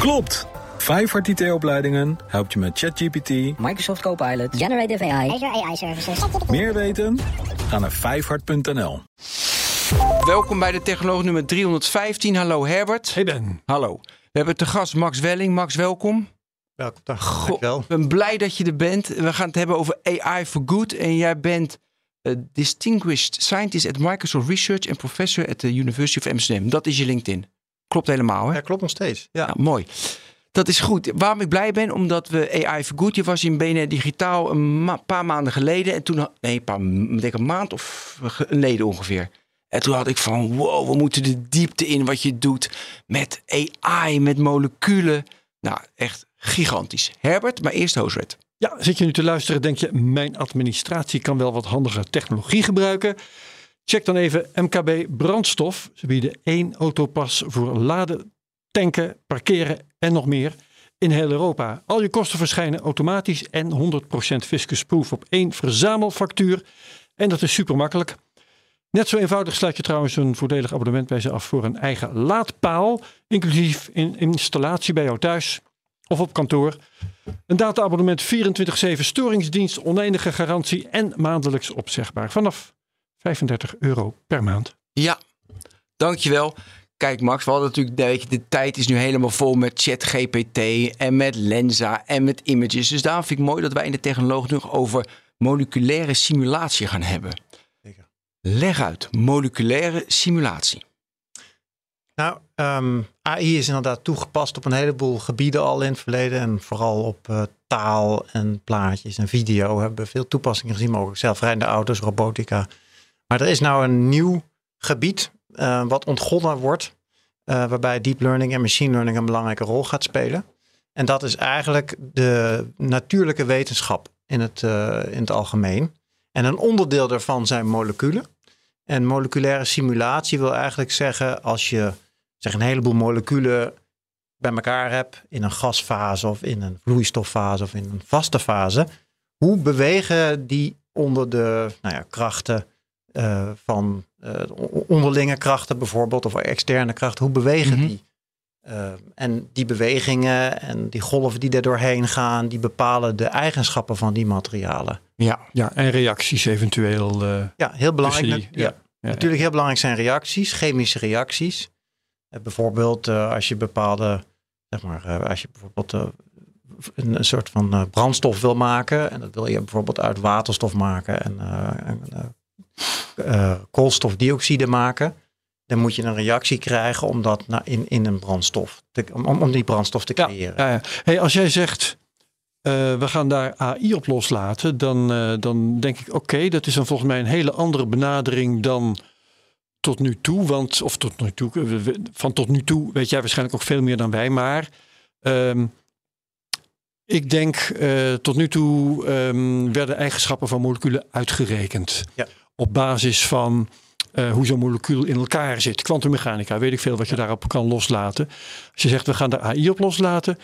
Klopt! Vijfhart IT-opleidingen helpt je met ChatGPT, Microsoft Copilot, Generative AI. Azure AI Services. meer weten? Ga naar vijfhart.nl. Welkom bij de Technoloog nummer 315. Hallo Herbert. Hey Ben. Hallo. We hebben te gast Max Welling. Max, welkom. Welkom. Dag. Ik ben blij dat je er bent. We gaan het hebben over AI for Good. En jij bent eh, Distinguished Scientist at Microsoft Research en Professor at the University of Amsterdam. Dat is je LinkedIn. Klopt helemaal, hè? Ja, klopt nog steeds. Ja. Nou, mooi. Dat is goed. Waarom ik blij ben? Omdat we AI for Good. Je was in BNR Digitaal een ma- paar maanden geleden. En toen, had- nee, een paar, ik denk een maand of geleden ongeveer. En toen had ik van, wow, we moeten de diepte in wat je doet met AI, met moleculen. Nou, echt gigantisch. Herbert, maar eerst Hoosred. ja, zit je nu te luisteren, denk je, mijn administratie kan wel wat handige technologie gebruiken. Check dan even MKB Brandstof. Ze bieden één autopas voor laden, tanken, parkeren en nog meer in heel Europa. Al je kosten verschijnen automatisch en 100% fiscusproof op één verzamelfactuur. En dat is super makkelijk. Net zo eenvoudig sluit je trouwens een voordelig abonnement bij ze af voor een eigen laadpaal, inclusief in installatie bij jou thuis of op kantoor. Een data-abonnement 24-7 storingsdienst, oneindige garantie en maandelijks opzegbaar vanaf 35 euro per maand. Ja, dankjewel. Kijk Max, we hadden natuurlijk, weet je, de tijd is nu helemaal vol met ChatGPT en met Lenza en met images. Dus daarom vind ik mooi dat wij in de technologie nog over moleculaire simulatie gaan hebben. Zeker. Leg uit, moleculaire simulatie. Nou, ehm, AI is inderdaad toegepast op een heleboel gebieden al in het verleden. En vooral op eh, taal en plaatjes en video hebben we veel toepassingen gezien. Maar ook zelfrijdende auto's, robotica. Maar er is nou een nieuw gebied eh, wat ontgonnen wordt. eh, waarbij deep learning en machine learning een belangrijke rol gaat spelen. En dat is eigenlijk de natuurlijke wetenschap in het, eh, in het algemeen. En een onderdeel daarvan zijn moleculen. En moleculaire simulatie wil eigenlijk zeggen als je zeg, een heleboel moleculen bij elkaar hebt in een gasfase of in een vloeistoffase of in een vaste fase. Hoe bewegen die onder de nou ja, krachten eh, van eh, onderlinge krachten bijvoorbeeld of externe krachten? Hoe bewegen Mhm. die? Eh, en die bewegingen en die golven die er doorheen gaan, die bepalen de eigenschappen van die materialen. Ja, Ja, en reacties eventueel. eh, Ja, heel belangrijk. die- ja. ja. Natuurlijk heel belangrijk zijn reacties, chemische reacties. Eh, bijvoorbeeld eh, als je bepaalde, zeg maar, eh, als je bijvoorbeeld een, een soort van eh, brandstof wil maken. En dat wil je bijvoorbeeld uit waterstof maken en, eh, en, eh, eh, koolstofdioxide maken. Dan moet je een reactie krijgen om dat na- in, in een brandstof, te, om, om die brandstof te creëren. Ja, ja. Hey, als jij zegt, eh, we gaan daar AI op loslaten, dan, eh, dan denk ik, oké, dat is dan volgens mij een hele andere benadering dan tot nu toe. Want, of tot nu toe, van tot nu toe weet jij waarschijnlijk ook veel meer dan wij. Maar ehm, ik denk, tot nu toe ehm, werden eigenschappen van moleculen uitgerekend. Ja. Op basis van eh, hoe zo'n molecuul in elkaar zit. Kwantummechanica, weet ik veel wat je daarop kan loslaten. Als je zegt, we gaan daar AI op loslaten,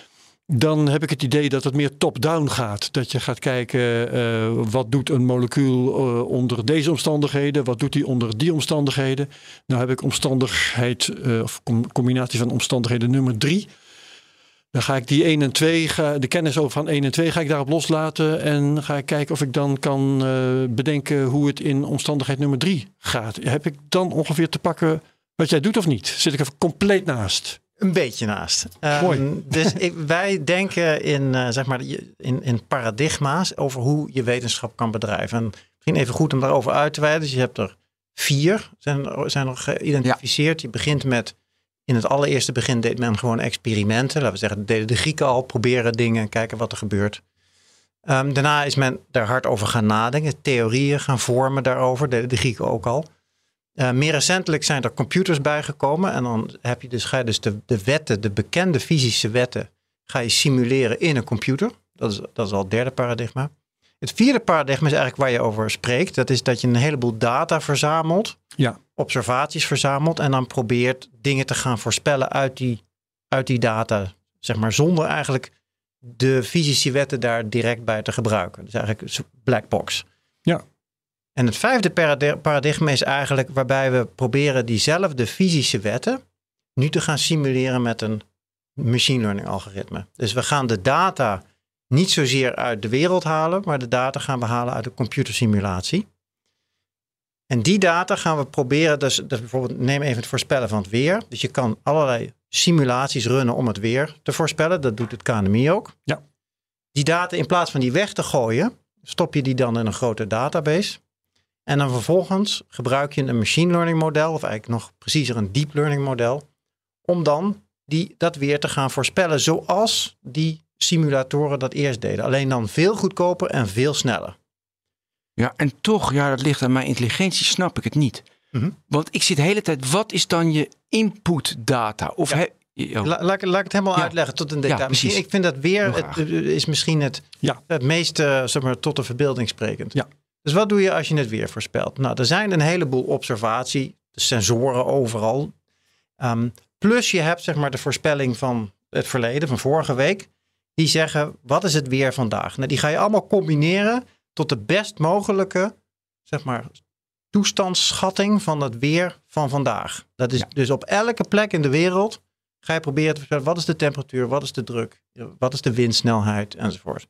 dan heb ik het idee dat het meer top-down gaat. Dat je gaat kijken, eh, wat doet een molecuul eh, onder deze omstandigheden? Wat doet die onder die omstandigheden? Nou heb ik omstandigheid, of com- combinatie van omstandigheden nummer drie. Dan ga ik die 1 en 2, ga, de kennis over van 1 en 2 ga ik daarop loslaten. En ga ik kijken of ik dan kan eh, bedenken hoe het in omstandigheid nummer 3 gaat. Heb ik dan ongeveer te pakken wat jij doet of niet? Zit ik even compleet naast? Een beetje naast. Ehm, Mooi. Dus ik, wij denken in, eh, zeg maar, in, in paradigma's over hoe je wetenschap kan bedrijven. En misschien even goed om daarover uit te wijden. Dus je hebt er vier, zijn, er- zijn er geïdentificeerd. Je begint met, in het allereerste begin deed men gewoon experimenten. Laten we zeggen, deden de Grieken al, proberen dingen, kijken wat er gebeurt. Ehm, daarna is men daar hard over gaan nadenken, theorieën gaan vormen daarover. Deden de Grieken ook al. Eh, meer recentelijk zijn er computers bijgekomen. En dan heb je dus, ga je dus de, de wetten, de bekende fysische wetten, ga je simuleren in een computer. Dat is, dat is al het derde paradigma. Het vierde paradigma is eigenlijk waar je over spreekt. Dat is dat je een heleboel data verzamelt, Ja. Observaties verzamelt en dan probeert dingen te gaan voorspellen uit die, uit die data. Zeg maar zonder eigenlijk de fysische wetten daar direct bij te gebruiken. Dus eigenlijk een black box. Ja. En het vijfde paradigma is eigenlijk waarbij we proberen diezelfde fysische wetten nu te gaan simuleren met een machine learning algoritme. Dus we gaan de data niet zozeer uit de wereld halen, maar de data gaan we halen uit de computersimulatie. En die data gaan we proberen, dus, dus bijvoorbeeld neem even het voorspellen van het weer. Dus je kan allerlei simulaties runnen om het weer te voorspellen. Dat doet het KNMI ook. Ja. Die data in plaats van die weg te gooien, stop je die dan in een grote database. En dan vervolgens gebruik je een machine learning model, of eigenlijk nog preciezer een deep learning model, om dan die, dat weer te gaan voorspellen zoals die simulatoren dat eerst deden. Alleen dan veel goedkoper en veel sneller. Ja, en toch, ja, dat ligt aan mijn intelligentie, snap ik het niet. Mhm. Want ik zit de hele tijd, wat is dan je input data? Of Ja. oh, La- laat, ik- laat ik het helemaal Ja. uitleggen tot een detail. Ja, Misschien- ik vind dat weer het, het is misschien het, Ja. het meest eh, zeg maar, tot de verbeelding sprekend. Ja. Dus wat doe je als je het weer voorspelt? Nou, er zijn een heleboel observatie, de sensoren overal. Ehm, plus je hebt zeg maar de voorspelling van het verleden, van vorige week. Die zeggen, wat is het weer vandaag? Nou, die ga je allemaal combineren tot de best mogelijke zeg maar, toestandsschatting van het weer van vandaag. Dat is Ja. dus op elke plek in de wereld ga je proberen te voorspellen wat is de temperatuur, wat is de druk, wat is de windsnelheid enzovoort.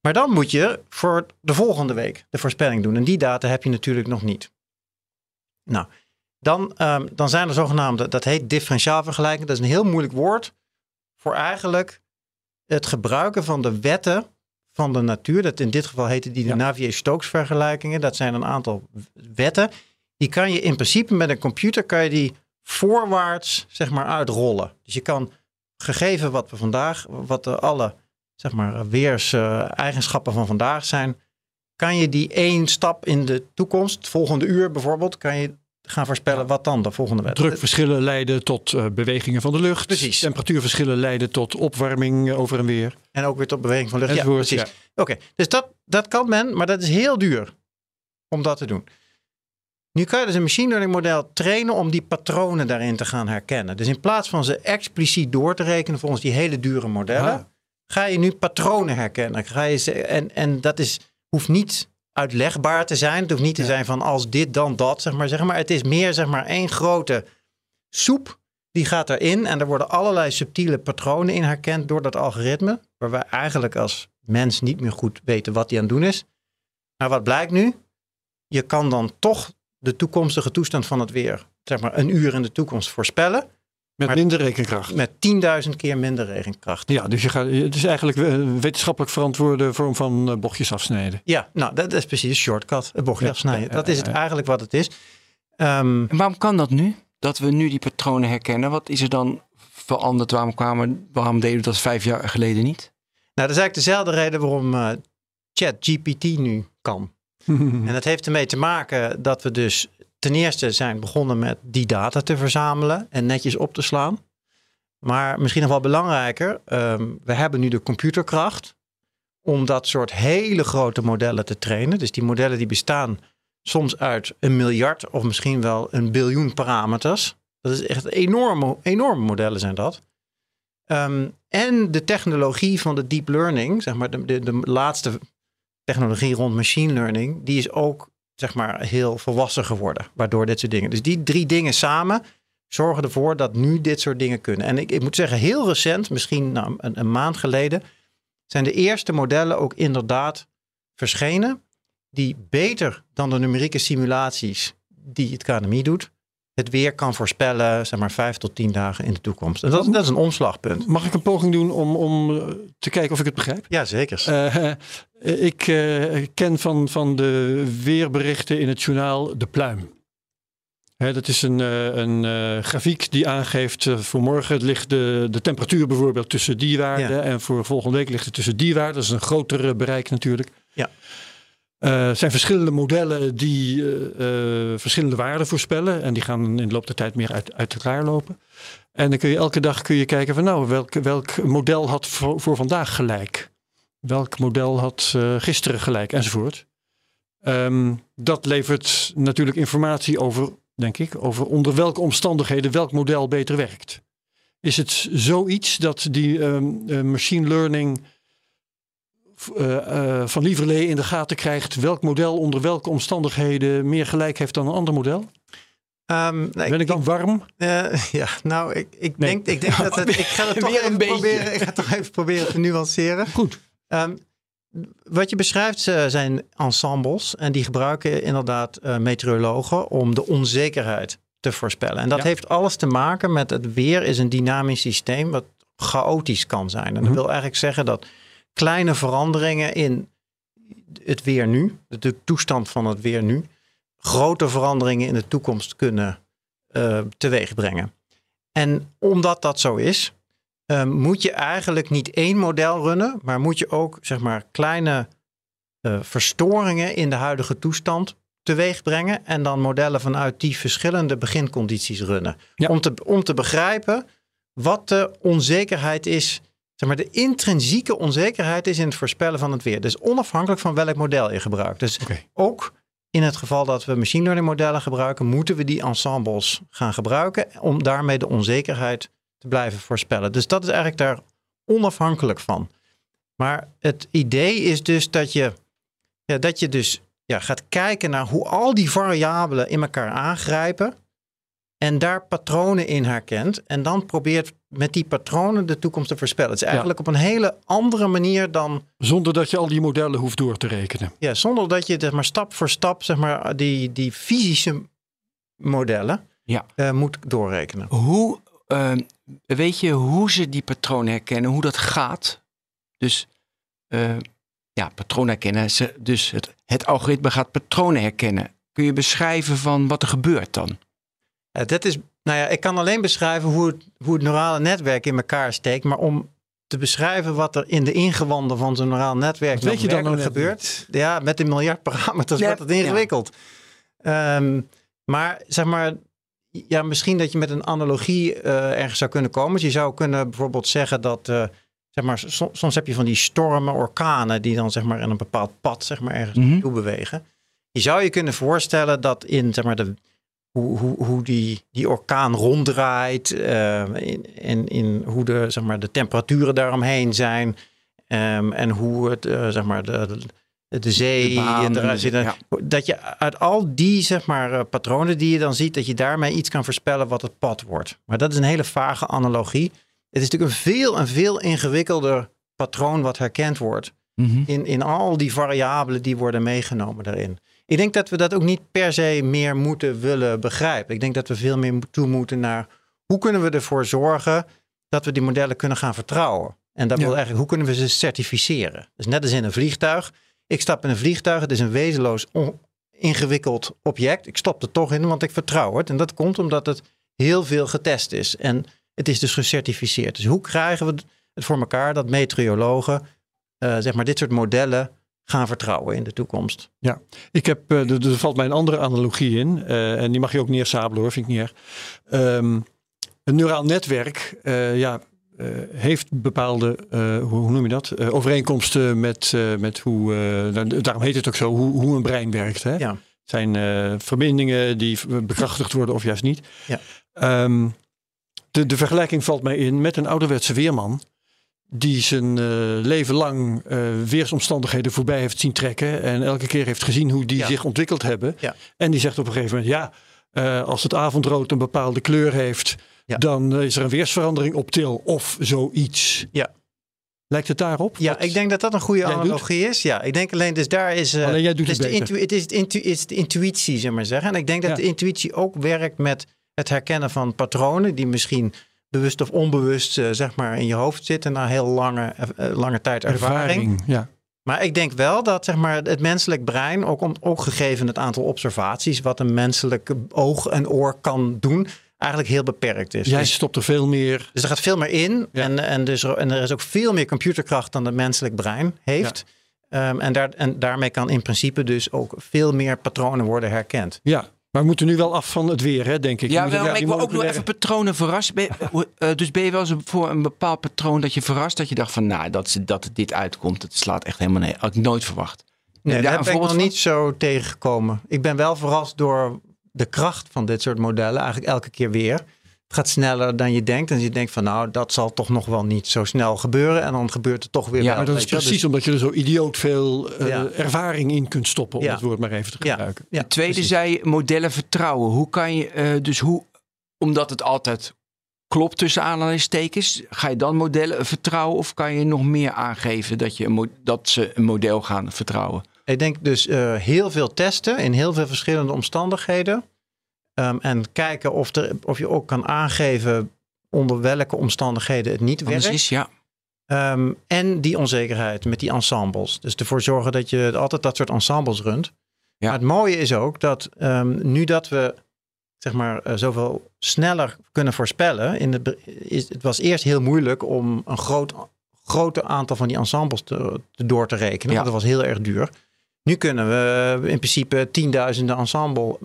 Maar dan moet je voor de volgende week de voorspelling doen. En die data heb je natuurlijk nog niet. Nou, dan, ehm, dan zijn er zogenaamde, dat heet differentiaalvergelijking. Dat is een heel moeilijk woord voor eigenlijk het gebruiken van de wetten van de natuur. Dat in dit geval heten die de Ja. Navier-Stokes vergelijkingen. Dat zijn een aantal wetten. Die kan je in principe met een computer kan je die voorwaarts zeg maar uitrollen. Dus je kan gegeven wat we vandaag, wat de alle zeg maar weerseigenschappen van vandaag zijn, kan je die één stap in de toekomst, het volgende uur bijvoorbeeld, kan je gaan voorspellen wat dan de volgende wet. Drukverschillen leiden tot eh, bewegingen van de lucht. Precies. Temperatuurverschillen leiden tot opwarming eh, over en weer. En ook weer tot beweging van lucht. Ja, precies. ja. Oké, dus dat, dat kan men, maar dat is heel duur om dat te doen. Nu kan je dus een machine learning model trainen om die patronen daarin te gaan herkennen. Dus in plaats van ze expliciet door te rekenen volgens die hele dure modellen, Ah. ga je nu patronen herkennen. Ga je ze, en, en dat is, hoeft niet uitlegbaar te zijn. Het hoeft niet te zijn van als dit dan dat, zeg maar, zeg maar. Het is meer zeg maar één grote soep. Die gaat erin en er worden allerlei subtiele patronen in herkend door dat algoritme. Waar wij eigenlijk als mens niet meer goed weten wat die aan het doen is. Maar wat blijkt nu? Je kan dan toch de toekomstige toestand van het weer, zeg maar een uur in de toekomst voorspellen. Met Maar- minder rekenkracht. Met 10.000 keer minder regenkracht. Ja, dus je gaat, het is eigenlijk een wetenschappelijk verantwoorde vorm van eh, bochtjes afsnijden. Ja, nou, dat is precies een shortcut. Een bochtje Ja, afsnijden. ja, Dat is het ja. eigenlijk wat het is. Ehm, En waarom kan dat nu? Dat we nu die patronen herkennen. Wat is er dan veranderd? Waarom, kwamen, waarom deden we dat vijf jaar geleden niet? nou, dat is eigenlijk dezelfde reden waarom eh ChatGPT nu kan. En dat heeft ermee te maken dat we dus ten eerste zijn begonnen met die data te verzamelen en netjes op te slaan. Maar misschien nog wel belangrijker, ehm, we hebben nu de computerkracht om dat soort hele grote modellen te trainen. Dus die modellen die bestaan soms uit een miljard of misschien wel een biljoen parameters. Dat is echt enorme, enorme modellen zijn dat. Ehm, en de technologie van de deep learning, zeg maar de, de, de laatste technologie rond machine learning, die is ook zeg maar heel volwassen geworden, waardoor dit soort dingen. Dus die drie dingen samen zorgen ervoor dat nu dit soort dingen kunnen. En ik, ik moet zeggen, heel recent, misschien nou, een, een maand geleden, zijn de eerste modellen ook inderdaad verschenen, die beter dan de numerieke simulaties die het KNMI doet, het weer kan voorspellen, zeg maar vijf tot tien dagen in de toekomst. En dat, dat is een omslagpunt. Mag ik een poging doen om, om eh, te kijken of ik het begrijp? Ja, zeker. Eh, ik eh, ken van, van de weerberichten in het journaal de pluim. Hè, dat is een, een grafiek die aangeeft voor morgen ligt de, de temperatuur bijvoorbeeld tussen die waarden. Ja. En voor volgende week ligt het tussen die waarden. Dat is een groter bereik natuurlijk. Ja. Eh, Er zijn verschillende modellen die eh, eh, verschillende waarden voorspellen. En die gaan in de loop der tijd meer uit, uit elkaar lopen. En dan kun je elke dag kun je kijken van nou, welk, welk model had voor, voor vandaag gelijk? Welk model had eh, gisteren gelijk enzovoort. Ehm, dat levert natuurlijk informatie over, denk ik, over onder welke omstandigheden welk model beter werkt. Is het zoiets dat die ehm, eh, machine learning eh, eh, van lieverlee in de gaten krijgt welk model onder welke omstandigheden meer gelijk heeft dan een ander model? Ehm, Ben ik dan warm? Eh, ja, nou, ik, ik, Nee. denk, ik denk dat het, ik ga het toch even proberen. Ik ga het toch even proberen te nuanceren. Goed. Ehm, wat je beschrijft eh, zijn ensembles en die gebruiken inderdaad eh, meteorologen om de onzekerheid te voorspellen. En dat Ja. heeft alles te maken met het weer is een dynamisch systeem wat chaotisch kan zijn. En dat Mhm. wil eigenlijk zeggen dat kleine veranderingen in het weer nu, de toestand van het weer nu, grote veranderingen in de toekomst kunnen eh teweeg brengen. En omdat dat zo is, eh, moet je eigenlijk niet één model runnen, maar moet je ook zeg maar kleine eh, verstoringen in de huidige toestand teweeg brengen en dan modellen vanuit die verschillende begincondities runnen. Ja. Om, te, om te begrijpen wat de onzekerheid is, zeg maar de intrinsieke onzekerheid is in het voorspellen van het weer. Dus onafhankelijk van welk model je gebruikt. Dus ook in het geval dat we machine learning modellen gebruiken, moeten we die ensembles gaan gebruiken om daarmee de onzekerheid te blijven voorspellen. Dus dat is eigenlijk daar onafhankelijk van. Maar het idee is dus dat je, ja, dat je dus ja, gaat kijken naar hoe al die variabelen in elkaar aangrijpen en daar patronen in herkent en dan probeert met die patronen de toekomst te voorspellen. Het is eigenlijk op een hele andere manier dan Zonder dat je al die modellen hoeft door te rekenen. ja, zonder dat je zeg maar, stap voor stap zeg maar, die, die fysische modellen Ja. eh, moet doorrekenen. Hoe, eh, weet je hoe ze die patronen herkennen, hoe dat gaat? Dus eh, ja, patronen herkennen. Ze, dus het, het algoritme gaat patronen herkennen. Kun je beschrijven van wat er gebeurt dan? Eh, dat is, nou ja, ik kan alleen beschrijven hoe het, hoe het neurale netwerk in elkaar steekt, maar om te beschrijven wat er in de ingewanden van zo'n neuraal netwerk weet je dan gebeurt, ja, met een miljard parameters Ja, wordt het ingewikkeld. Ehm, maar zeg maar, ja, misschien dat je met een analogie eh, ergens zou kunnen komen. Dus je zou kunnen bijvoorbeeld zeggen dat, eh, zeg maar, so- soms heb je van die stormen, orkanen, die dan zeg maar in een bepaald pad zeg maar ergens Mhm. naartoe bewegen. Je zou je kunnen voorstellen dat in zeg maar de hoe, hoe, hoe die, die orkaan ronddraait eh, in, in, in hoe de, zeg maar, de temperaturen daaromheen zijn ehm, en hoe het, eh, zeg maar, de, de zee De eruit ja. Dat je uit al die zeg maar, eh, patronen die je dan ziet, dat je daarmee iets kan voorspellen wat het pad wordt. Maar dat is een hele vage analogie. Het is natuurlijk een veel en veel ingewikkelder patroon wat herkend wordt in, in al die variabelen die worden meegenomen daarin. Ik denk dat we dat ook niet per se meer moeten willen begrijpen. Ik denk dat we veel meer toe moeten naar hoe kunnen we ervoor zorgen dat we die modellen kunnen gaan vertrouwen. En dat Ja. wil eigenlijk, hoe kunnen we ze certificeren? Dus net als in een vliegtuig. Ik stap in een vliegtuig, het is een wezenloos ingewikkeld object. Ik stop er toch in, want ik vertrouw het. En dat komt omdat het heel veel getest is. En het is dus gecertificeerd. Dus hoe krijgen we het voor elkaar dat meteorologen eh, zeg maar dit soort modellen gaan vertrouwen in de toekomst? Ik heb, eh, er, er valt mij een andere analogie in. eh, en die mag je ook neersabelen hoor, vind ik niet erg. Ehm, een neuraal netwerk eh, ja, heeft bepaalde, hoe, hoe noem je dat? Overeenkomsten met, met hoe, nou, daarom heet het ook zo, hoe, hoe een brein werkt. Hè? Ja. Het zijn verbindingen die bekrachtigd worden of juist niet. Ja. Ehm, de, de vergelijking valt mij in met een ouderwetse weerman. Die zijn eh, leven lang eh, weersomstandigheden voorbij heeft zien trekken. En elke keer heeft gezien hoe die Ja. zich ontwikkeld hebben. Ja. En die zegt op een gegeven moment: ja, eh, als het avondrood een bepaalde kleur heeft. Ja. dan is er een weersverandering op til of zoiets. Ja. Lijkt het daarop? Ja, ik denk dat dat een goede doet? analogie is. Ja, ik denk alleen, dus daar is. Alleen jij doet dus het de beter. het, is het, intu- het is de intuïtie, zeg maar zeggen. En ik denk dat de intuïtie ook werkt met het herkennen van patronen die misschien bewust of onbewust eh, zeg maar in je hoofd zitten na heel lange, eh, lange tijd ervaring. Ja. Maar ik denk wel dat zeg maar, het menselijk brein, ook, om, ook gegeven het aantal observaties, wat een menselijk oog en oor kan doen, eigenlijk heel beperkt is. Jij Dus- stopt er veel meer. dus er gaat veel meer in. Ja. En, en, dus, en er is ook veel meer computerkracht dan het menselijk brein heeft. Ehm, en, daar, en daarmee kan in principe dus ook veel meer patronen worden herkend. Ja. Maar we moeten nu wel af van het weer, hè, denk ik. Ja, wel, maar ik wil ook nog even patronen hoe- eh, dus ben je wel eens voor een bepaald patroon dat je verrast dat je dacht van, nou, dat, dat dit uitkomt, dat slaat echt helemaal nee. Had ik nooit verwacht. Nee, Heb daar een ik nog niet zo tegengekomen. Ik ben wel verrast door de kracht van dit soort modellen, eigenlijk elke keer weer. Het gaat sneller dan je denkt. En je denkt van nou, dat zal toch nog wel niet zo snel gebeuren. En dan gebeurt het toch weer Ja, wel. Maar dat is precies omdat je er zo idioot veel eh, Ja. ervaring in kunt stoppen, om Ja. het woord maar even te gebruiken. Ja, De tweede precies. zei modellen vertrouwen. Hoe kan je, eh, dus hoe, omdat het altijd klopt tussen aanhalingstekens, ga je dan modellen vertrouwen of kan je nog meer aangeven dat, je dat ze een model gaan vertrouwen? Ik denk dus eh, heel veel testen in heel veel verschillende omstandigheden. Ehm, en kijken of, er, of je ook kan aangeven onder welke omstandigheden het niet Anders werkt. is ja. Ehm, en die onzekerheid met die ensembles. Dus ervoor zorgen dat je altijd dat soort ensembles runt. Ja. Maar het mooie is ook dat ehm, nu dat we zeg maar eh, zoveel sneller kunnen voorspellen. In het, be- is, het was eerst heel moeilijk om een groot, groot aantal van die ensembles te, te door te rekenen. Ja. Want dat was heel erg duur. Nu kunnen we in principe tienduizenden ensemble,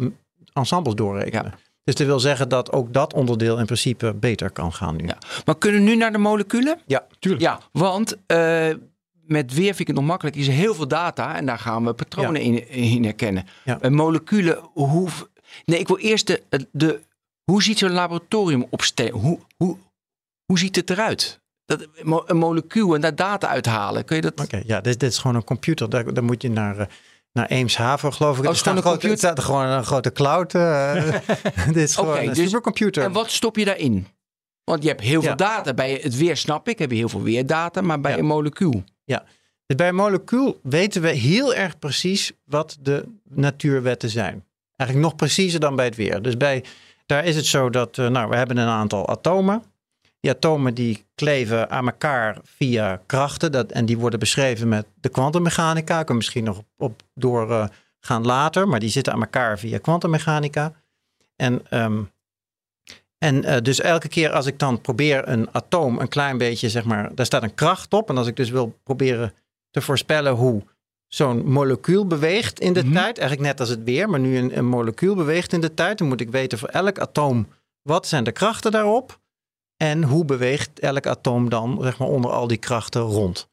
ensembles doorrekenen. Dus dat wil zeggen dat ook dat onderdeel in principe beter kan gaan nu. Ja. Maar kunnen we nu naar de moleculen? Ja, tuurlijk. Ja, want eh, met weer vind ik het nog makkelijk. Is er heel veel data en daar gaan we patronen in, in herkennen. Ja. En moleculen, hoe... Nee, ik wil eerst de... de hoe ziet zo'n laboratorium opstellen? Hoe, hoe, hoe ziet het eruit? Dat, een molecuul en daar data uithalen. Kun je dat... Oké, ja, dit, dit is gewoon een computer. Daar, daar moet je naar, eh, naar Eemshaven, geloof ik. Oh, Er is gewoon staat een grote- computer? Er staat gewoon een grote cloud. eh. dit is gewoon een dus- supercomputer. En wat stop je daarin? Want je hebt heel veel Ja. data. Bij het weer snap ik, heb je heel veel weerdata. Maar bij Ja. een molecuul... Dus bij een molecuul weten we heel erg precies wat de natuurwetten zijn. Eigenlijk nog preciezer dan bij het weer. Dus bij, daar is het zo dat, eh, nou, we hebben een aantal atomen. Die atomen die kleven aan elkaar via krachten. Dat, en die worden beschreven met de kwantummechanica. Ik kan misschien nog op, op doorgaan later. Maar die zitten aan elkaar via kwantummechanica. En, ehm, en eh, dus elke keer als ik dan probeer een atoom een klein beetje, zeg maar, daar staat een kracht op. En als ik dus wil proberen te voorspellen hoe zo'n molecuul beweegt in de Mhm. tijd. Eigenlijk net als het weer, maar nu een, een molecuul beweegt in de tijd. Dan moet ik weten voor elk atoom wat zijn de krachten daarop. En hoe beweegt elk atoom dan zeg maar, onder al die krachten rond.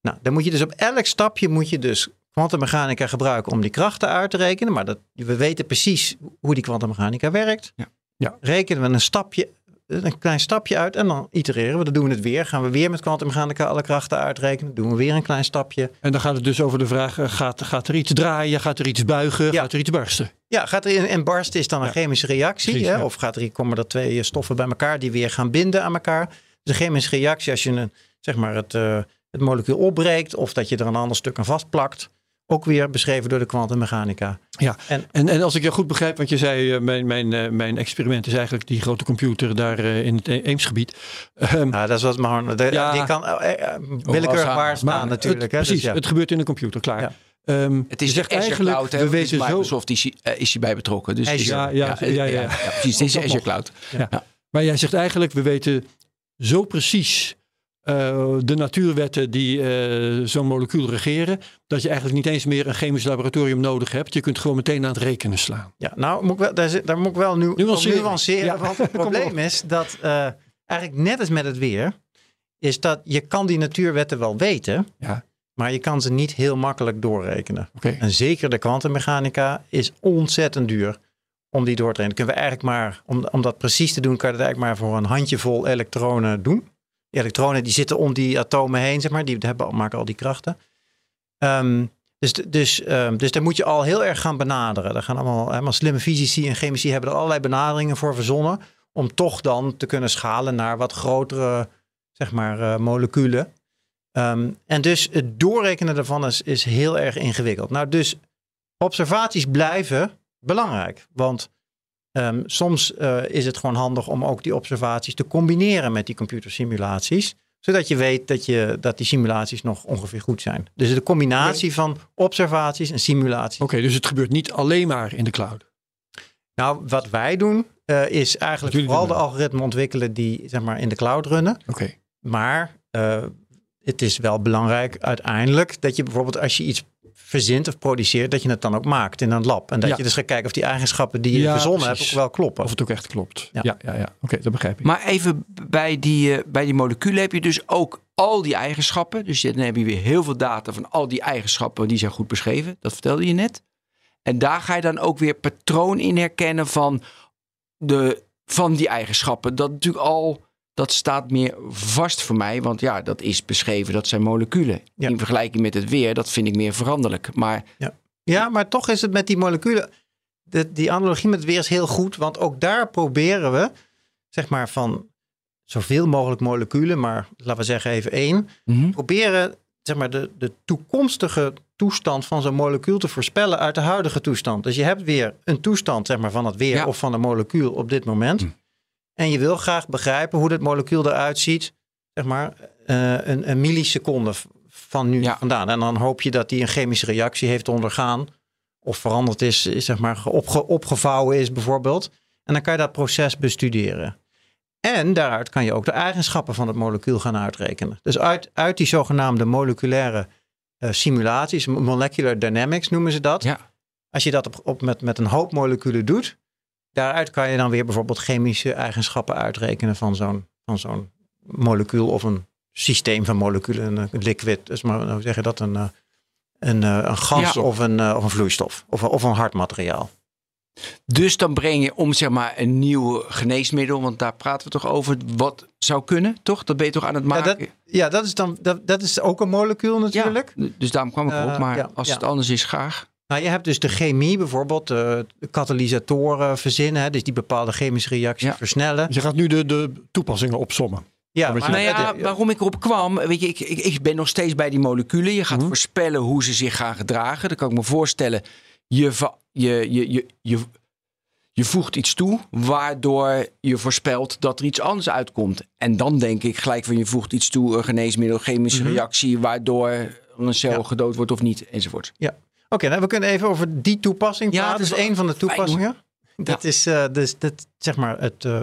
Nou, dan moet je dus op elk stapje moet je dus kwantummechanica gebruiken om die krachten uit te rekenen. Maar dat, we weten precies hoe die kwantummechanica werkt. Ja. Ja. Rekenen we een stapje, een klein stapje uit en dan itereren we. Dan doen we het weer. Gaan we weer met kwantummechanica alle krachten uitrekenen. Doen we weer een klein stapje. En dan gaat het dus over de vraag, eh, gaat, gaat er iets draaien, gaat er iets buigen, Ja. gaat er iets barsten? Ja, gaat er in, in barsten is dan een chemische reactie. Precies, hè? ja. Of gaat er, komen er twee stoffen bij elkaar die weer gaan binden aan elkaar. Dus een chemische reactie als je een, zeg maar het, eh, het molecuul opbreekt. Of dat je er een ander stuk aan vastplakt. Ook weer beschreven door de kwantummechanica. Ja, En- en, en als ik je goed begrijp, want je zei, eh, mijn, mijn, eh, mijn experiment is eigenlijk die grote computer daar eh, in het E- Eemsgebied. Ehm, Nou, dat is wat maar. de- Ja. Die kan willekeurig waar staan natuurlijk. het, hè? Dus precies, ja. het gebeurt in een computer, klaar. Ja. Ehm, Het is je zegt de Azure eigenlijk, Cloud. hè, we is weten zo, Microsoft is, hier- eh, is hierbij betrokken. Dus is- Azure. Ja, ja, ja, ja. precies. Het is Azure. Cloud. maar jij zegt eigenlijk, we weten zo precies eh, de natuurwetten die eh, zo'n molecuul regeren, dat je eigenlijk niet eens meer een chemisch laboratorium nodig hebt. Je kunt gewoon meteen aan het rekenen slaan. Ja, nou, moet ik wel, daar, daar moet ik wel nu Nuanceren. nuanceren. Ja. Want het probleem is dat eh, eigenlijk net als met het weer, is dat je kan die natuurwetten wel weten, Ja. maar je kan ze niet heel makkelijk doorrekenen. En zeker de kwantummechanica is ontzettend duur om die door te rekenen. Kunnen we eigenlijk maar, om, om dat precies te doen, kan je dat eigenlijk maar voor een handjevol elektronen doen. Elektronen die zitten om die atomen heen, zeg maar, die hebben, maken al die krachten. Ehm, dus, dus, ehm, dus daar moet je al heel erg gaan benaderen. Daar gaan allemaal, helemaal slimme fysici en chemici hebben er allerlei benaderingen voor verzonnen. Om toch dan te kunnen schalen naar wat grotere zeg maar, eh, moleculen. Ehm, en dus het doorrekenen daarvan is, is heel erg ingewikkeld. Nou, dus observaties blijven belangrijk. Want ehm, soms eh, is het gewoon handig om ook die observaties te combineren met die computersimulaties. Zodat je weet dat, je, dat die simulaties nog ongeveer goed zijn. Dus de combinatie van observaties en simulaties. Oké, dus het gebeurt niet alleen maar in de cloud. Nou, wat wij doen eh, is eigenlijk vooral de algoritmen ontwikkelen die zeg maar, in de cloud runnen. Oké. Maar eh, het is wel belangrijk uiteindelijk dat je bijvoorbeeld als je iets verzint of produceert, dat je het dan ook maakt in een lab. En dat Ja. je dus gaat kijken of die eigenschappen die je Ja, verzonnen hebt ook wel kloppen. Of het ook echt klopt. Ja, Ja. ja, ja. Oké, dat begrijp ik. Maar even bij die, eh, bij die moleculen heb je dus ook al die eigenschappen. Dus dan heb je weer heel veel data van al die eigenschappen. Die zijn goed beschreven. Dat vertelde je net. En daar ga je dan ook weer patroon in herkennen van de van die eigenschappen. Dat natuurlijk al, dat staat meer vast voor mij. Want ja, dat is beschreven, dat zijn moleculen. Ja. In vergelijking met het weer, dat vind ik meer veranderlijk. Maar Ja, maar toch is het met die moleculen. De, die analogie met het weer is heel goed. Want ook daar proberen we, zeg maar, van zoveel mogelijk moleculen, maar laten we zeggen even één. mhm. Proberen, zeg maar, de, de toekomstige toestand van zo'n molecuul te voorspellen uit de huidige toestand. Dus je hebt weer een toestand, zeg maar, van het weer Ja. of van een molecuul op dit moment. Hm. En je wil graag begrijpen hoe dat molecuul eruit ziet, zeg maar, eh, een, een milliseconde van nu Ja. vandaan. En dan hoop je dat die een chemische reactie heeft ondergaan. Of veranderd is, is, zeg maar, opge, opgevouwen is bijvoorbeeld. En dan kan je dat proces bestuderen. En daaruit kan je ook de eigenschappen van het molecuul gaan uitrekenen. Dus uit, uit die zogenaamde moleculaire eh, simulaties, molecular dynamics noemen ze dat. Ja. Als je dat op, op met, met een hoop moleculen doet, daaruit kan je dan weer bijvoorbeeld chemische eigenschappen uitrekenen van zo'n, van zo'n molecuul of een systeem van moleculen, een, liquid, dus maar hoe zeg je dat, een, eh, een, eh, een gas Ja. of, een, eh, of een vloeistof of, of een hard materiaal. Dus dan breng je om zeg maar een nieuw geneesmiddel, want daar praten we toch over, wat zou kunnen, toch? Dat ben je toch aan het Ja, maken? dat, ja, dat is dan dat, dat is ook een molecuul natuurlijk. Ja, dus daarom kwam ik erop. Eh, Maar ja, als het anders is, graag. Nou, je hebt dus de chemie bijvoorbeeld, eh, de katalysatoren verzinnen, hè, dus die bepaalde chemische reacties Ja. versnellen. Je gaat nu de, de toepassingen opsommen. Ja, je- Nou ja, waarom ik erop kwam, weet je, ik, ik, ik ben nog steeds bij die moleculen. Je gaat Mhm. voorspellen hoe ze zich gaan gedragen. Dan kan ik me voorstellen, je, je, je, je, je, je voegt iets toe, waardoor je voorspelt dat er iets anders uitkomt. En dan denk ik gelijk van je voegt iets toe, een geneesmiddel, chemische Mhm. reactie, waardoor een cel Ja. gedood wordt of niet, enzovoort. Oké, nou, we kunnen even over die toepassing Ja, praten. dat is Dat is wel één van de fijn, toepassingen. Dat is eh, dus dat, zeg maar het, eh,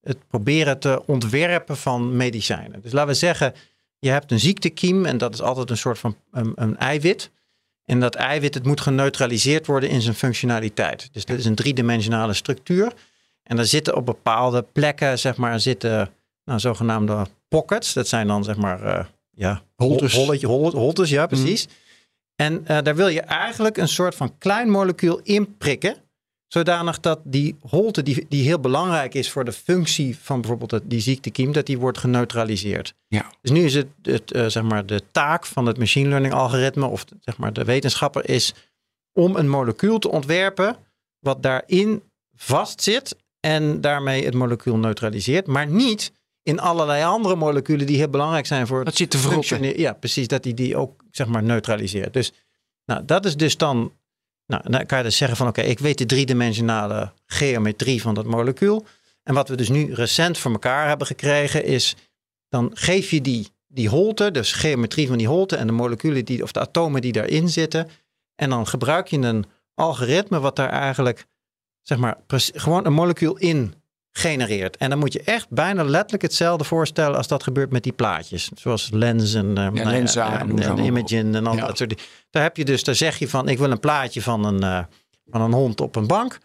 het proberen te ontwerpen van medicijnen. Dus laten we zeggen, je hebt een ziektekiem en dat is altijd een soort van een, een eiwit. En dat eiwit, het moet geneutraliseerd worden in zijn functionaliteit. Dus dat is een driedimensionale structuur. En daar zitten op bepaalde plekken, zeg maar, zitten nou, zogenaamde pockets. Dat zijn dan, zeg maar, eh, ja, Holtes. hol- holletje- hol- holtes, ja, precies. En eh, daar wil je eigenlijk een soort van klein molecuul in prikken. Zodanig dat die holte, die, die heel belangrijk is voor de functie van bijvoorbeeld die ziektekiem, dat die wordt geneutraliseerd. Ja. Dus nu is het, het eh, zeg maar de taak van het machine learning algoritme, of zeg maar de wetenschapper, is om een molecuul te ontwerpen wat daarin vastzit en daarmee het molecuul neutraliseert, maar niet in allerlei andere moleculen die heel belangrijk zijn voor het Dat zit te functioneren. Ja, precies, dat die die ook zeg maar neutraliseert. Dus nou, dat is dus dan, nou, dan kan je dus zeggen van oké, ik weet de driedimensionale geometrie van dat molecuul. En wat we dus nu recent voor elkaar hebben gekregen is, dan geef je die, die holte, dus geometrie van die holte en de moleculen die, of de atomen die daarin zitten. En dan gebruik je een algoritme wat daar eigenlijk, zeg maar, gewoon een molecuul in genereert. En dan moet je echt bijna letterlijk hetzelfde voorstellen als dat gebeurt met die plaatjes. Zoals Lens en, eh, ja, Lensa en en, noem ze en al Ja. dat soort dingen. Daar heb je dus, daar zeg je van, ik wil een plaatje van een, eh, van een hond op een bank.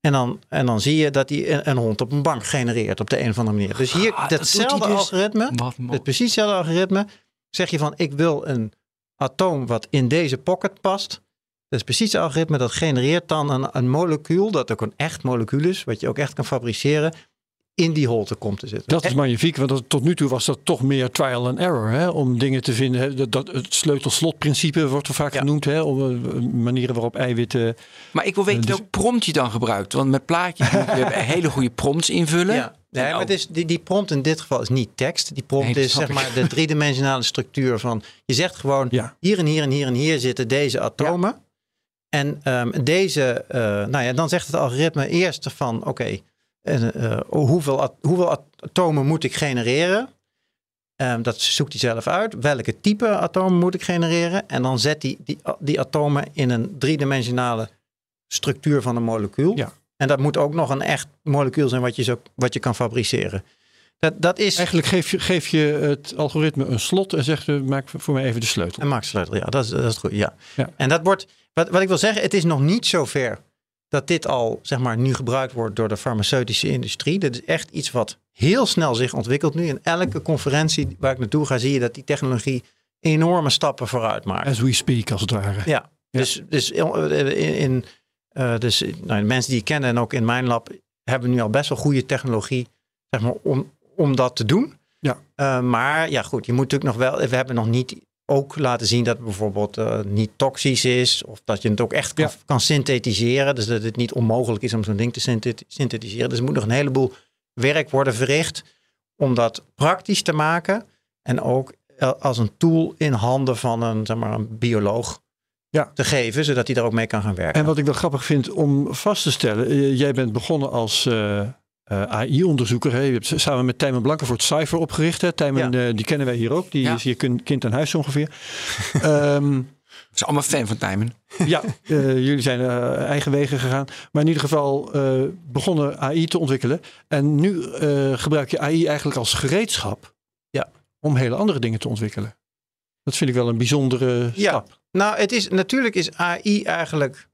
En dan, en dan zie je dat hij een, een hond op een bank genereert op de een of andere manier. Dus hier, Ah, datzelfde hij dus. algoritme, het precies hetzelfde algoritme, zeg je van, ik wil een atoom wat in deze pocket past. Dat is precies het algoritme dat genereert dan een, een molecuul, dat ook een echt molecuul is, wat je ook echt kan fabriceren, in die holte komt te zitten. Dat is magnifiek, want dat- tot nu toe was dat toch meer trial and error. Hè, om dingen te vinden. Hè, dat, dat, het sleutel-slot-principe wordt er vaak Ja. genoeg. Hè, om eh, manieren waarop eiwitten. Maar ik wil weten Dus- welk prompt je dan gebruikt. Want met plaatjes moet je hele goede prompts invullen. Ja, nee, En maar het is, die, die prompt in dit geval is niet tekst. Die prompt Nee, is zeg ik. maar de driedimensionale structuur van... Je zegt gewoon, Ja. hier en hier en hier en hier zitten deze atomen. En ehm, deze, eh, nou ja, dan zegt het algoritme eerst van... Oké, en, eh, hoeveel, at- hoeveel at- atomen moet ik genereren? Ehm, dat zoekt hij zelf uit. Welke type atomen moet ik genereren? En dan zet hij die, die atomen in een driedimensionale structuur van een molecuul. Ja. En dat moet ook nog een echt molecuul zijn wat je, zo, wat je kan fabriceren. Dat, dat is Eigenlijk geef je, geef je het algoritme een slot en zegt: eh, maak voor mij even de sleutel. een maaksleutel. Ja, dat is, dat is goed. Ja. Ja. En dat wordt, wat, wat ik wil zeggen, het is nog niet zover dat dit al zeg maar, nu gebruikt wordt door de farmaceutische industrie. Dat is echt iets wat heel snel zich ontwikkelt nu. In elke conferentie waar ik naartoe ga, zie je dat die technologie enorme stappen vooruit maakt. As we speak, als het ware. Ja, Ja. dus, dus in, in, eh, dus nou, de mensen die ik ken en ook in mijn lab hebben nu al best wel goede technologie zeg maar, om, om dat te doen. Ja. Uh, maar ja, goed, je moet natuurlijk nog wel. We hebben nog niet ook laten zien dat het bijvoorbeeld uh, niet toxisch is. Of dat je het ook echt kan, Ja. kan synthetiseren. Dus dat het niet onmogelijk is om zo'n ding te synthet- synthetiseren. Dus er moet nog een heleboel werk worden verricht om dat praktisch te maken. En ook eh, als een tool in handen van een, zeg maar, een bioloog Ja. te geven. Zodat hij daar ook mee kan gaan werken. En wat ik wel grappig vind om vast te stellen. eh, jij bent begonnen als eh, eh, AI-onderzoeker. Je hebt samen met Tijmen Blankenvoort Cypher opgericht. Hè. Tijmen, eh, die kennen wij hier ook. Die Ja. is hier kin- kind aan huis ongeveer. Ik ben allemaal fan van Tijmen. ja, eh, jullie zijn eigen wegen gegaan. Maar in ieder geval begonnen AI te ontwikkelen. En nu gebruik je AI eigenlijk als gereedschap. Ja. Om hele andere dingen te ontwikkelen. Dat vind ik wel een bijzondere Ja. stap. Nou, het is, natuurlijk is AI eigenlijk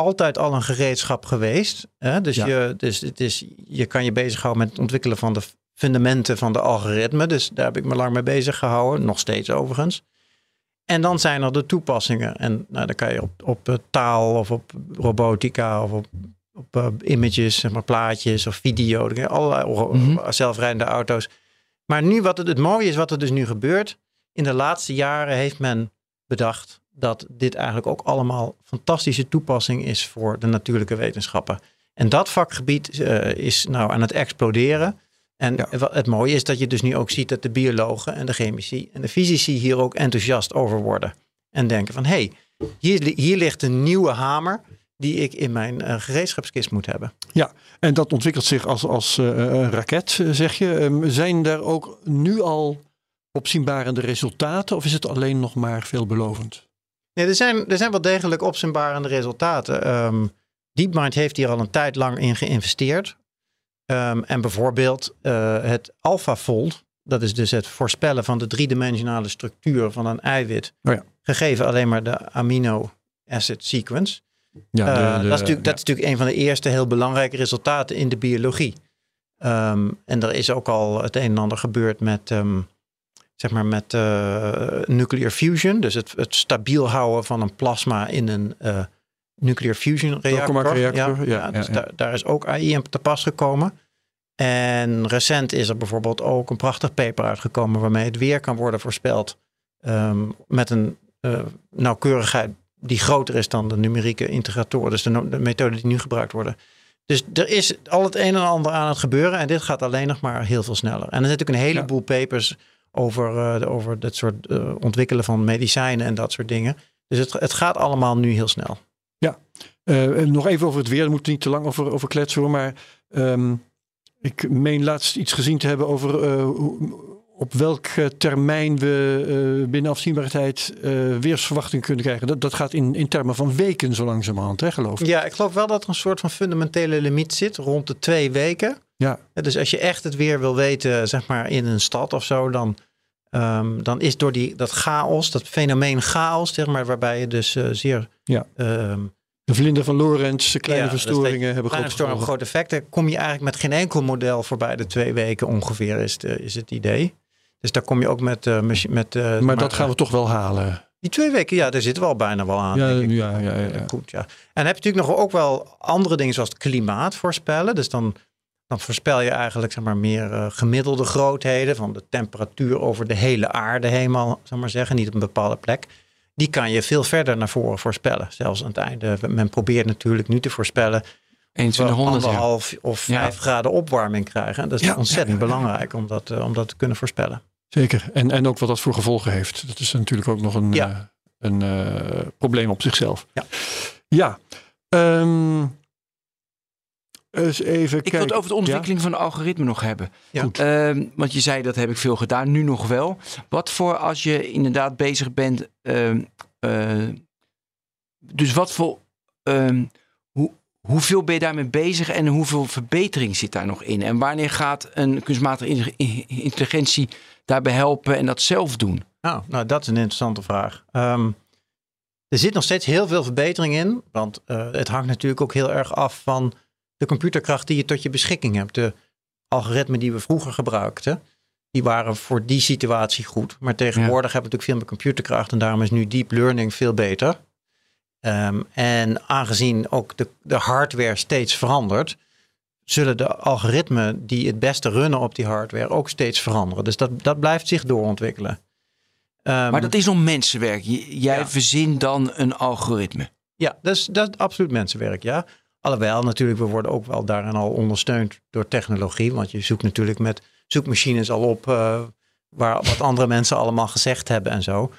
altijd al een gereedschap geweest. Hè? Dus, Ja. je, dus het is, je kan je bezighouden met het ontwikkelen van de fundamenten van de algoritme. Dus daar heb ik me lang mee bezig gehouden. Nog steeds overigens. En dan zijn er de toepassingen. En nou, dan kan je op, op eh, taal of op robotica of op, op eh, images, zeg maar plaatjes of video. Dan allerlei Mhm. zelfrijdende auto's. Maar nu wat het, het mooie is, wat er dus nu gebeurt. In de laatste jaren heeft men bedacht dat dit eigenlijk ook allemaal fantastische toepassing is voor de natuurlijke wetenschappen. En dat vakgebied eh, is nou aan het exploderen. En Ja. het mooie is dat je dus nu ook ziet dat de biologen en de chemici en de fysici hier ook enthousiast over worden. En denken van, hé, hey, hier, hier ligt een nieuwe hamer die ik in mijn eh, gereedschapskist moet hebben. En dat ontwikkelt zich als, als eh, een raket, zeg je. Ehm, zijn daar ook nu al opzienbarende resultaten? Of is het alleen nog maar veelbelovend? Nee, er, zijn, er zijn wel degelijk opzienbarende resultaten. Ehm, DeepMind heeft hier al een tijd lang in geïnvesteerd. Ehm, en bijvoorbeeld eh, het AlphaFold, dat is dus het voorspellen van de driedimensionale structuur van een eiwit, Oh ja. gegeven alleen maar de amino acid sequence. Ja, Eh, de- dat, is natuurlijk, ja. dat is natuurlijk een van de eerste heel belangrijke resultaten in de biologie. Ehm, en er is ook al het een en ander gebeurd met, zeg maar met eh, nuclear fusion. Dus het, het stabiel houden van een plasma in een eh, nuclear fusion reactor. Ja, ja, dus ja. Daar, daar is ook AI in te pas gekomen. En recent is er bijvoorbeeld ook een prachtig paper uitgekomen waarmee het weer kan worden voorspeld ehm, met een eh, nauwkeurigheid die groter is dan de numerieke integratoren, dus de, no- de methode die nu gebruikt worden. Dus er is al het een en ander aan het gebeuren en dit gaat alleen nog maar heel veel sneller. En er zijn natuurlijk een heleboel papers over, eh, de- over dat soort eh, ontwikkelen van medicijnen en dat soort dingen. Dus het, het gaat allemaal nu heel snel. Eh, en nog even over het weer. Daar moeten we niet te lang over, over kletsen hoor. Maar ehm, ik meen laatst iets gezien te hebben over eh, hoe- op welke termijn we eh, binnen afzienbare tijd eh, weersverwachting kunnen krijgen. Dat, dat gaat in, in termen van weken zo langzamerhand, hè, geloof ik. Ja, ik geloof wel dat er een soort van fundamentele limiet zit rond de twee weken. Ja. Dus als je echt het weer wil weten, zeg maar in een stad of zo, dan, ehm, dan is door die, dat chaos, dat fenomeen chaos, zeg maar, waarbij je dus eh, zeer Ja. ehm, De vlinder van Lorentz, de kleine Ja, dus verstoringen dat- hebben kleine grote gevolgen. groot effecten. Kom je eigenlijk met geen enkel model voorbij de twee weken ongeveer, is, de, is het idee. Dus daar kom je ook met... eh, met eh, Maar dat gaan we toch wel halen. Die twee weken, ja, daar zitten we al bijna wel aan. Ja, denk ik. ja, ja, ja, ja. Goed, ja. En dan heb je natuurlijk nog ook wel andere dingen zoals het klimaat voorspellen. Dus dan, dan voorspel je eigenlijk zeg maar, meer eh, gemiddelde grootheden van de temperatuur over de hele aarde helemaal, zeg maar zeggen, niet op een bepaalde plek. Die kan je veel verder naar voren voorspellen. Zelfs aan het einde. Men probeert natuurlijk nu te voorspellen 2100 we ja. anderhalf of Ja. vijf graden opwarming krijgen. En dat is Ja, ontzettend ja, belangrijk om dat, eh, om dat te kunnen voorspellen. Zeker. En, en ook wat dat voor gevolgen heeft. Dat is natuurlijk ook nog een, eh, een probleem op zichzelf. Ja. Ja. Ehm, eens even Ik wil het over de ontwikkeling van de algoritme nog hebben. Ja. Goed. Ehm, want je zei dat heb ik veel gedaan, nu nog wel. Wat voor als je inderdaad bezig bent. ehm, eh, dus wat voor. ehm, hoe, hoeveel ben je daarmee bezig en hoeveel verbetering zit daar nog in? En wanneer gaat een kunstmatige in- in- intelligentie daarbij helpen en dat zelf doen? Nou, nou dat is een interessante vraag. Ehm, er zit nog steeds heel veel verbetering in. Want eh, het hangt natuurlijk ook heel erg af van de computerkracht die je tot je beschikking hebt. De algoritmen die we vroeger gebruikten, die waren voor die situatie goed. Maar tegenwoordig hebben we natuurlijk veel meer computerkracht. En daarom is nu deep learning veel beter. Ehm, en aangezien ook de, de hardware steeds verandert, zullen de algoritmen die het beste runnen op die hardware ook steeds veranderen. Dus dat, dat blijft zich doorontwikkelen. Ehm, Maar dat is nog mensenwerk. Jij Ja. verzint dan een algoritme. Ja, dat is, dat is absoluut mensenwerk, ja. Alhoewel, natuurlijk, we worden ook wel daarin al ondersteund door technologie. Want je zoekt natuurlijk met zoekmachines al op eh, waar, wat andere mensen allemaal gezegd hebben en zo.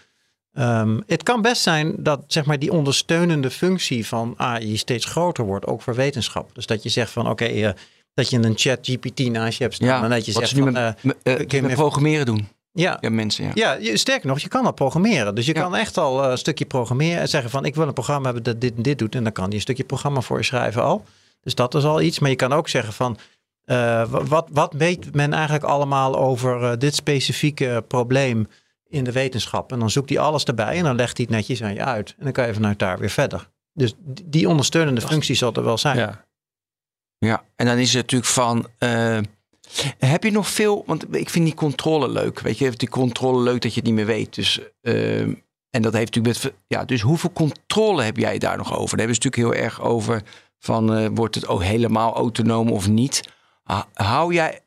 Ehm, het kan best zijn dat zeg maar, die ondersteunende functie van AI steeds groter wordt, ook voor wetenschap. Dus dat je zegt van oké, eh, dat je een chat GPT naast je hebt staan. Ja, en dat je wat zegt ze nu van, met, eh, met, kun je hem met even- programmeren doen. Ja, Ja, mensen, ja. ja, je- sterker nog, je kan al programmeren. Dus je Ja. kan echt al eh, een stukje programmeren en zeggen van ik wil een programma hebben dat dit en dit doet. En dan kan die een stukje programma voor je schrijven al. Dus dat is al iets. Maar je kan ook zeggen van eh, wa- wat, wat weet men eigenlijk allemaal over eh, dit specifieke probleem in de wetenschap. En dan zoekt hij alles erbij en dan legt hij het netjes aan je uit. En dan kan je vanuit daar weer verder. Dus die- ondersteunende functie zal er wel zijn. Ja. Ja, en dan is het natuurlijk van. Heb je nog veel. Want ik vind die controle leuk. Weet je, die controle leuk dat je het niet meer weet. Dus. eh, en dat heeft natuurlijk met. Ja, dus hoeveel controle heb jij daar nog over? Daar hebben ze natuurlijk heel erg over. Van eh, wordt het ook helemaal autonoom of niet? Hou jij.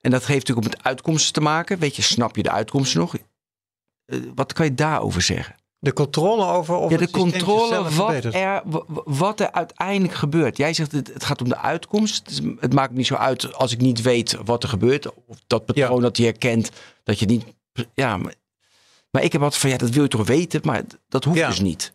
En dat heeft natuurlijk ook met uitkomsten te maken. Weet je, snap je de uitkomsten nog? Eh, wat kan je daarover zeggen? De controle over of ja, de controle wat er, wa- wa- wat er uiteindelijk gebeurt. Jij zegt het, het gaat om de uitkomst. Het, maakt me niet zo uit als ik niet weet wat er gebeurt. Of dat patroon dat je herkent. Dat je niet. Ja, maar, maar ik heb altijd van ja, dat wil je toch weten. Maar dat hoeft Ja. dus niet.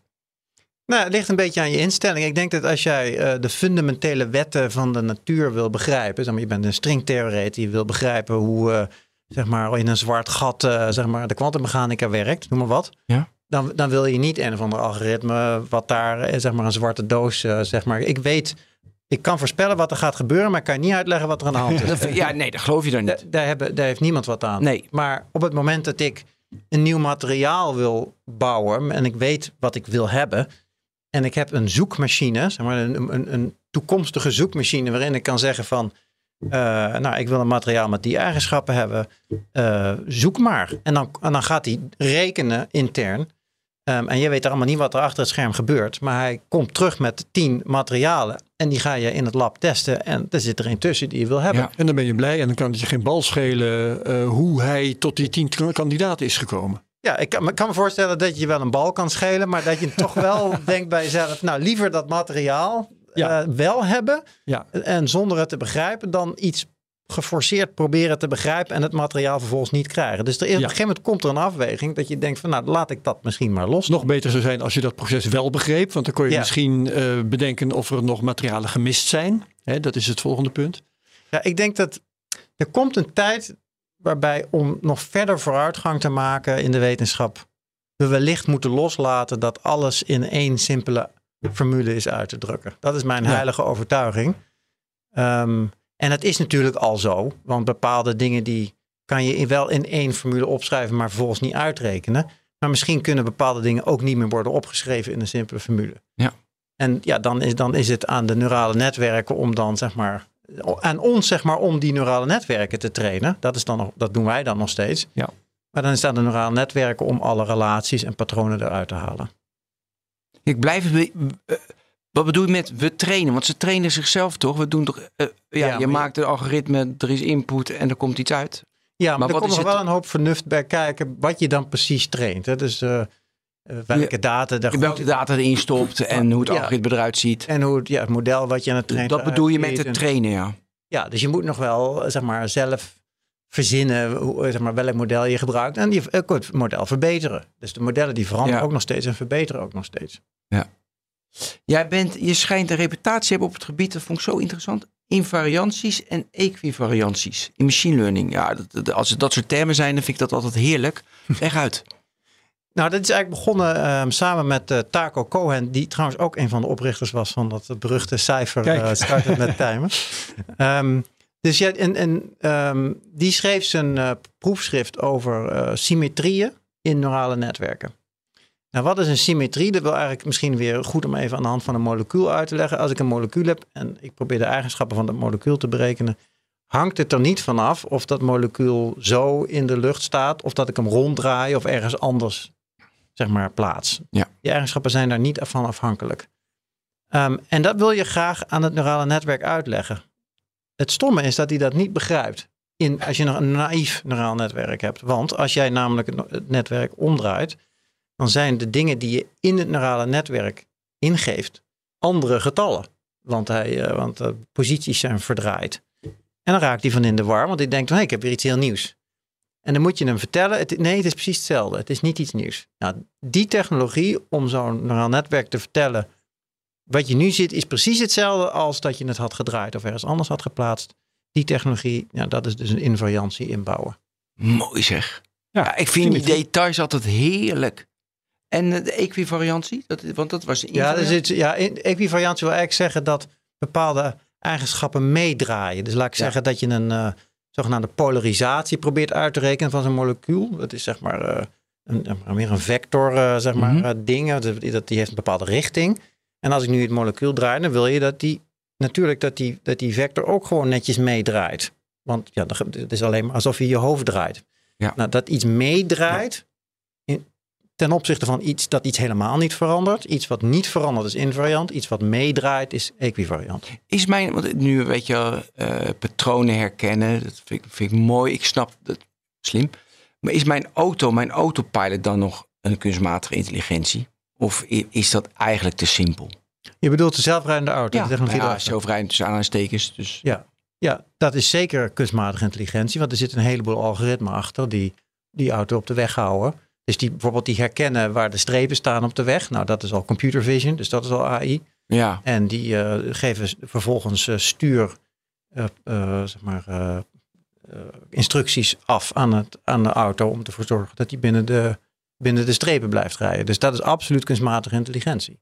Nou, het ligt een beetje aan je instelling. Ik denk dat als jij eh, de fundamentele wetten van de natuur wil begrijpen, zeg maar, je bent een stringtheoreet, je wil begrijpen hoe eh, zeg maar, in een zwart gat eh, zeg maar, de kwantummechanica werkt, noem maar wat. Ja. Dan, dan wil je niet een of ander algoritme wat daar eh, zeg maar, een zwarte doos, eh, zeg maar. Ik weet, ik kan voorspellen wat er gaat gebeuren, maar ik kan je niet uitleggen wat er aan de hand is. Ja, nee, dat geloof je dan Da- niet. daar, hebben, daar heeft niemand wat aan. Nee. Maar op het moment dat ik een nieuw materiaal wil bouwen en ik weet wat ik wil hebben en ik heb een zoekmachine, zeg maar een, een, een toekomstige zoekmachine waarin ik kan zeggen van, eh, nou ik wil een materiaal met die eigenschappen hebben, zoek maar. En dan, en dan gaat hij rekenen intern. Ehm, en je weet allemaal niet wat er achter het scherm gebeurt. Maar hij komt terug met tien materialen. En die ga je in het lab testen. En er zit er een tussen die je wil hebben. Ja. En dan ben je blij en dan kan het je geen bal schelen eh, hoe hij tot die tien kandidaten is gekomen. Ja, ik kan, me- kan me voorstellen dat je wel een bal kan schelen, maar dat je toch wel denkt bij jezelf, nou liever dat materiaal Ja. eh, wel hebben Ja. en zonder het te begrijpen dan iets geforceerd proberen te begrijpen en het materiaal vervolgens niet krijgen. Dus er is, op een gegeven moment komt er een afweging dat je denkt van nou laat ik dat misschien maar los. Nog beter zou zijn als je dat proces wel begreep. Want dan kon je Ja. misschien eh, bedenken of er nog materialen gemist zijn. Hè, dat is het volgende punt. Ja, ik denk dat er komt een tijd waarbij om nog verder vooruitgang te maken in de wetenschap, we wellicht moeten loslaten dat alles in één simpele formule is uit te drukken. Dat is mijn Ja. heilige overtuiging. Ehm, en het is natuurlijk al zo, want bepaalde dingen die kan je wel in één formule opschrijven, maar vervolgens niet uitrekenen. Maar misschien kunnen bepaalde dingen ook niet meer worden opgeschreven in een simpele formule. Ja. En ja, dan is, dan is het aan de neurale netwerken om dan zeg maar aan ons zeg maar om die neurale netwerken te trainen. Dat, is dan nog, dat doen wij dan nog steeds. Ja. Maar dan is het aan de neurale netwerken om alle relaties en patronen eruit te halen. Ik blijf. Eh, wat bedoel je met we trainen? Want ze trainen zichzelf toch? We doen toch. eh, ja, Ja, je maakt een algoritme, er is input en er komt iets uit. Ja, maar, Maar er komt nog het- wel een hoop vernuft bij kijken wat je dan precies traint. Hè? Dus eh, eh, welke data er Welke data erin stopt en hoe het Ja. algoritme eruit ziet. en hoe het, ja, het model wat je aan het trainen Dat bedoel je met het trainen, ja. Ja, dus je moet nog wel eh, zeg maar, zelf verzinnen hoe, eh, zeg maar, welk model je gebruikt. En ook het model verbeteren. Dus de modellen die veranderen Ja. ook nog steeds en verbeteren ook nog steeds. Jij bent, je schijnt een reputatie te hebben op het gebied, dat vond ik zo interessant. Invarianties en equivarianties in machine learning. Ja, dat, als het dat soort termen zijn, dan vind ik dat altijd heerlijk. Leg uit. Nou, dat is eigenlijk begonnen ehm, samen met eh, Taco Cohen, die trouwens ook een van de oprichters was van dat beruchte cijfer eh starten met timen. Ehm, dus ja, en, en ehm, die schreef zijn eh, proefschrift over symmetrieën in neurale netwerken. Nou, wat is een symmetrie? Dat wil eigenlijk misschien weer goed om even aan de hand van een molecuul uit te leggen. Als ik een molecuul heb en ik probeer de eigenschappen van dat molecuul te berekenen, hangt het er niet vanaf of dat molecuul zo in de lucht staat, of dat ik hem ronddraai of ergens anders zeg maar plaats. Ja. Die eigenschappen zijn daar niet van afhankelijk. Ehm, en dat wil je graag aan het neurale netwerk uitleggen. het stomme is dat hij dat niet begrijpt. In, als je nog een naïef neuraal netwerk hebt. Want als jij namelijk het netwerk omdraait, dan zijn de dingen die je in het neurale netwerk ingeeft andere getallen. Want, hij, eh, want de posities zijn verdraaid. En dan raakt hij van in de war, want hij denkt van hey, ik heb weer iets heel nieuws. En dan moet je hem vertellen, het, nee, het is precies hetzelfde. Het is niet iets nieuws. Nou, die technologie om zo'n neuraal netwerk te vertellen, wat je nu ziet, is precies hetzelfde als dat je het had gedraaid of ergens anders had geplaatst. Die technologie, ja, dat is dus een invariantie inbouwen. Mooi zeg. Ja, ik vind die details altijd heerlijk. En eh, de equivariantie, dat, want dat was... Ja, dus het, ja, equivariantie wil eigenlijk zeggen dat bepaalde eigenschappen meedraaien. Dus laat ik Ja. zeggen dat je een eh, zogenaamde polarisatie probeert uit te rekenen van zo'n molecuul. Dat is zeg maar eh, een, meer een vector eh, zeg maar, Mhm. eh, ding. Dat, die heeft een bepaalde richting. En als ik nu het molecuul draai, dan wil je dat die natuurlijk dat die, dat die vector ook gewoon netjes meedraait. Want ja, het is alleen maar alsof je je hoofd draait. Ja. Nou, dat iets meedraait ten opzichte van iets dat iets helemaal niet verandert. Iets wat niet verandert is invariant. Iets wat meedraait is equivariant. Is mijn, want nu weet je eh, patronen herkennen, dat vind ik, vind ik mooi. Ik snap dat slim. Maar is mijn auto, mijn autopilot dan nog een kunstmatige intelligentie? Of is dat eigenlijk te simpel? Je bedoelt de zelfrijdende auto, de technologie ja, zelfrijdend tussen aanhalingstekens. Dus Ja. ja, dat is zeker kunstmatige intelligentie. Want er zit een heleboel algoritmen achter die die auto op de weg houden. Dus die bijvoorbeeld die herkennen waar de strepen staan op de weg. Nou, dat is al computer vision, dus dat is al AI. ja, En die eh, geven vervolgens eh, stuur, eh, zeg maar, instructies af aan, het, aan de auto om ervoor te zorgen dat die binnen de, binnen de strepen blijft rijden. Dus dat is absoluut kunstmatige intelligentie.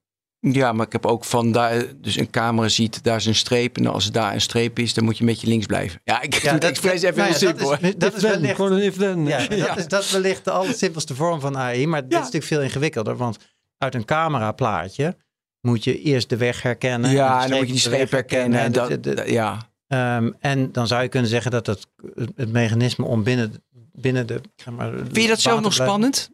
Ja, maar ik heb ook van daar, dus een camera ziet, daar is een streep. En als er daar een streep is, dan moet je een beetje links blijven. Ja, ik doe het expres even nou heel ja, simpel. Dat is, dat is wellicht, gewoon een if then. ja, dat is, dat is wellicht de allersimpelste vorm van AI, maar dit is natuurlijk veel ingewikkelder. Want uit een cameraplaatje moet je eerst de weg herkennen. ja, en dan moet je die streep herkennen. En, dat, de- de- dat- ja, Ehm, en dan zou je kunnen zeggen dat het, het, het mechanisme om binnen, binnen de. Zeg maar, Vind je dat zelf nog spannend?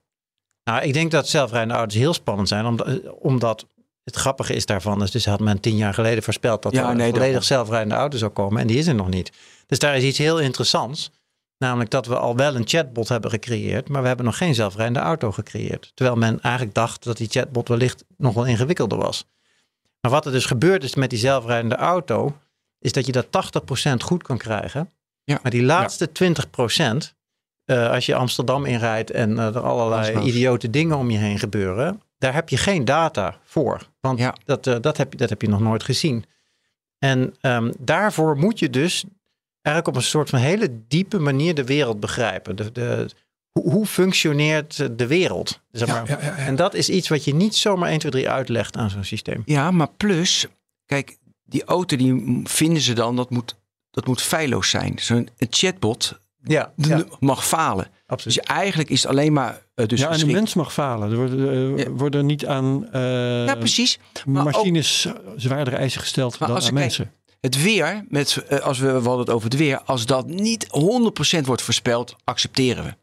Nou, ik denk dat zelfrijdende auto's heel spannend zijn, omdat, omdat het grappige is daarvan. is Dus had men tien jaar geleden voorspeld dat Ja, er een nee, volledig zelfrijdende auto zou komen. En die is er nog niet. Dus daar is iets heel interessants. Namelijk dat we al wel een chatbot hebben gecreëerd, maar we hebben nog geen zelfrijdende auto gecreëerd. Terwijl men eigenlijk dacht dat die chatbot wellicht nog wel ingewikkelder was. Maar wat er dus gebeurd is met die zelfrijdende auto, is dat je dat 80% goed kan krijgen. Ja. Maar die laatste 20%, eh, als je Amsterdam inrijdt en eh, er allerlei idiote dingen om je heen gebeuren, daar heb je geen data voor. Want Ja. dat, eh, dat, heb, je- dat heb je nog nooit gezien. En ehm, daarvoor moet je dus eigenlijk op een soort van hele diepe manier de wereld begrijpen. De, de, hoe, hoe functioneert de wereld? Zeg maar. Ja, ja, ja. En dat is iets wat je niet zomaar 1, 2, 3 uitlegt aan zo'n systeem. Ja, maar plus, kijk, die auto die vinden ze dan, dat moet, dat moet feilloos zijn. Zo'n chatbot Ja, mag falen. Dus eigenlijk is het alleen maar eh, dus ja, en de mens mag falen. Er worden, eh, Ja. worden niet aan eh, Ja, precies. maar ook- machines zwaardere eisen gesteld dan aan mensen. Het weer, met, als we, we hadden het over het weer, als dat niet 100% wordt voorspeld, accepteren we.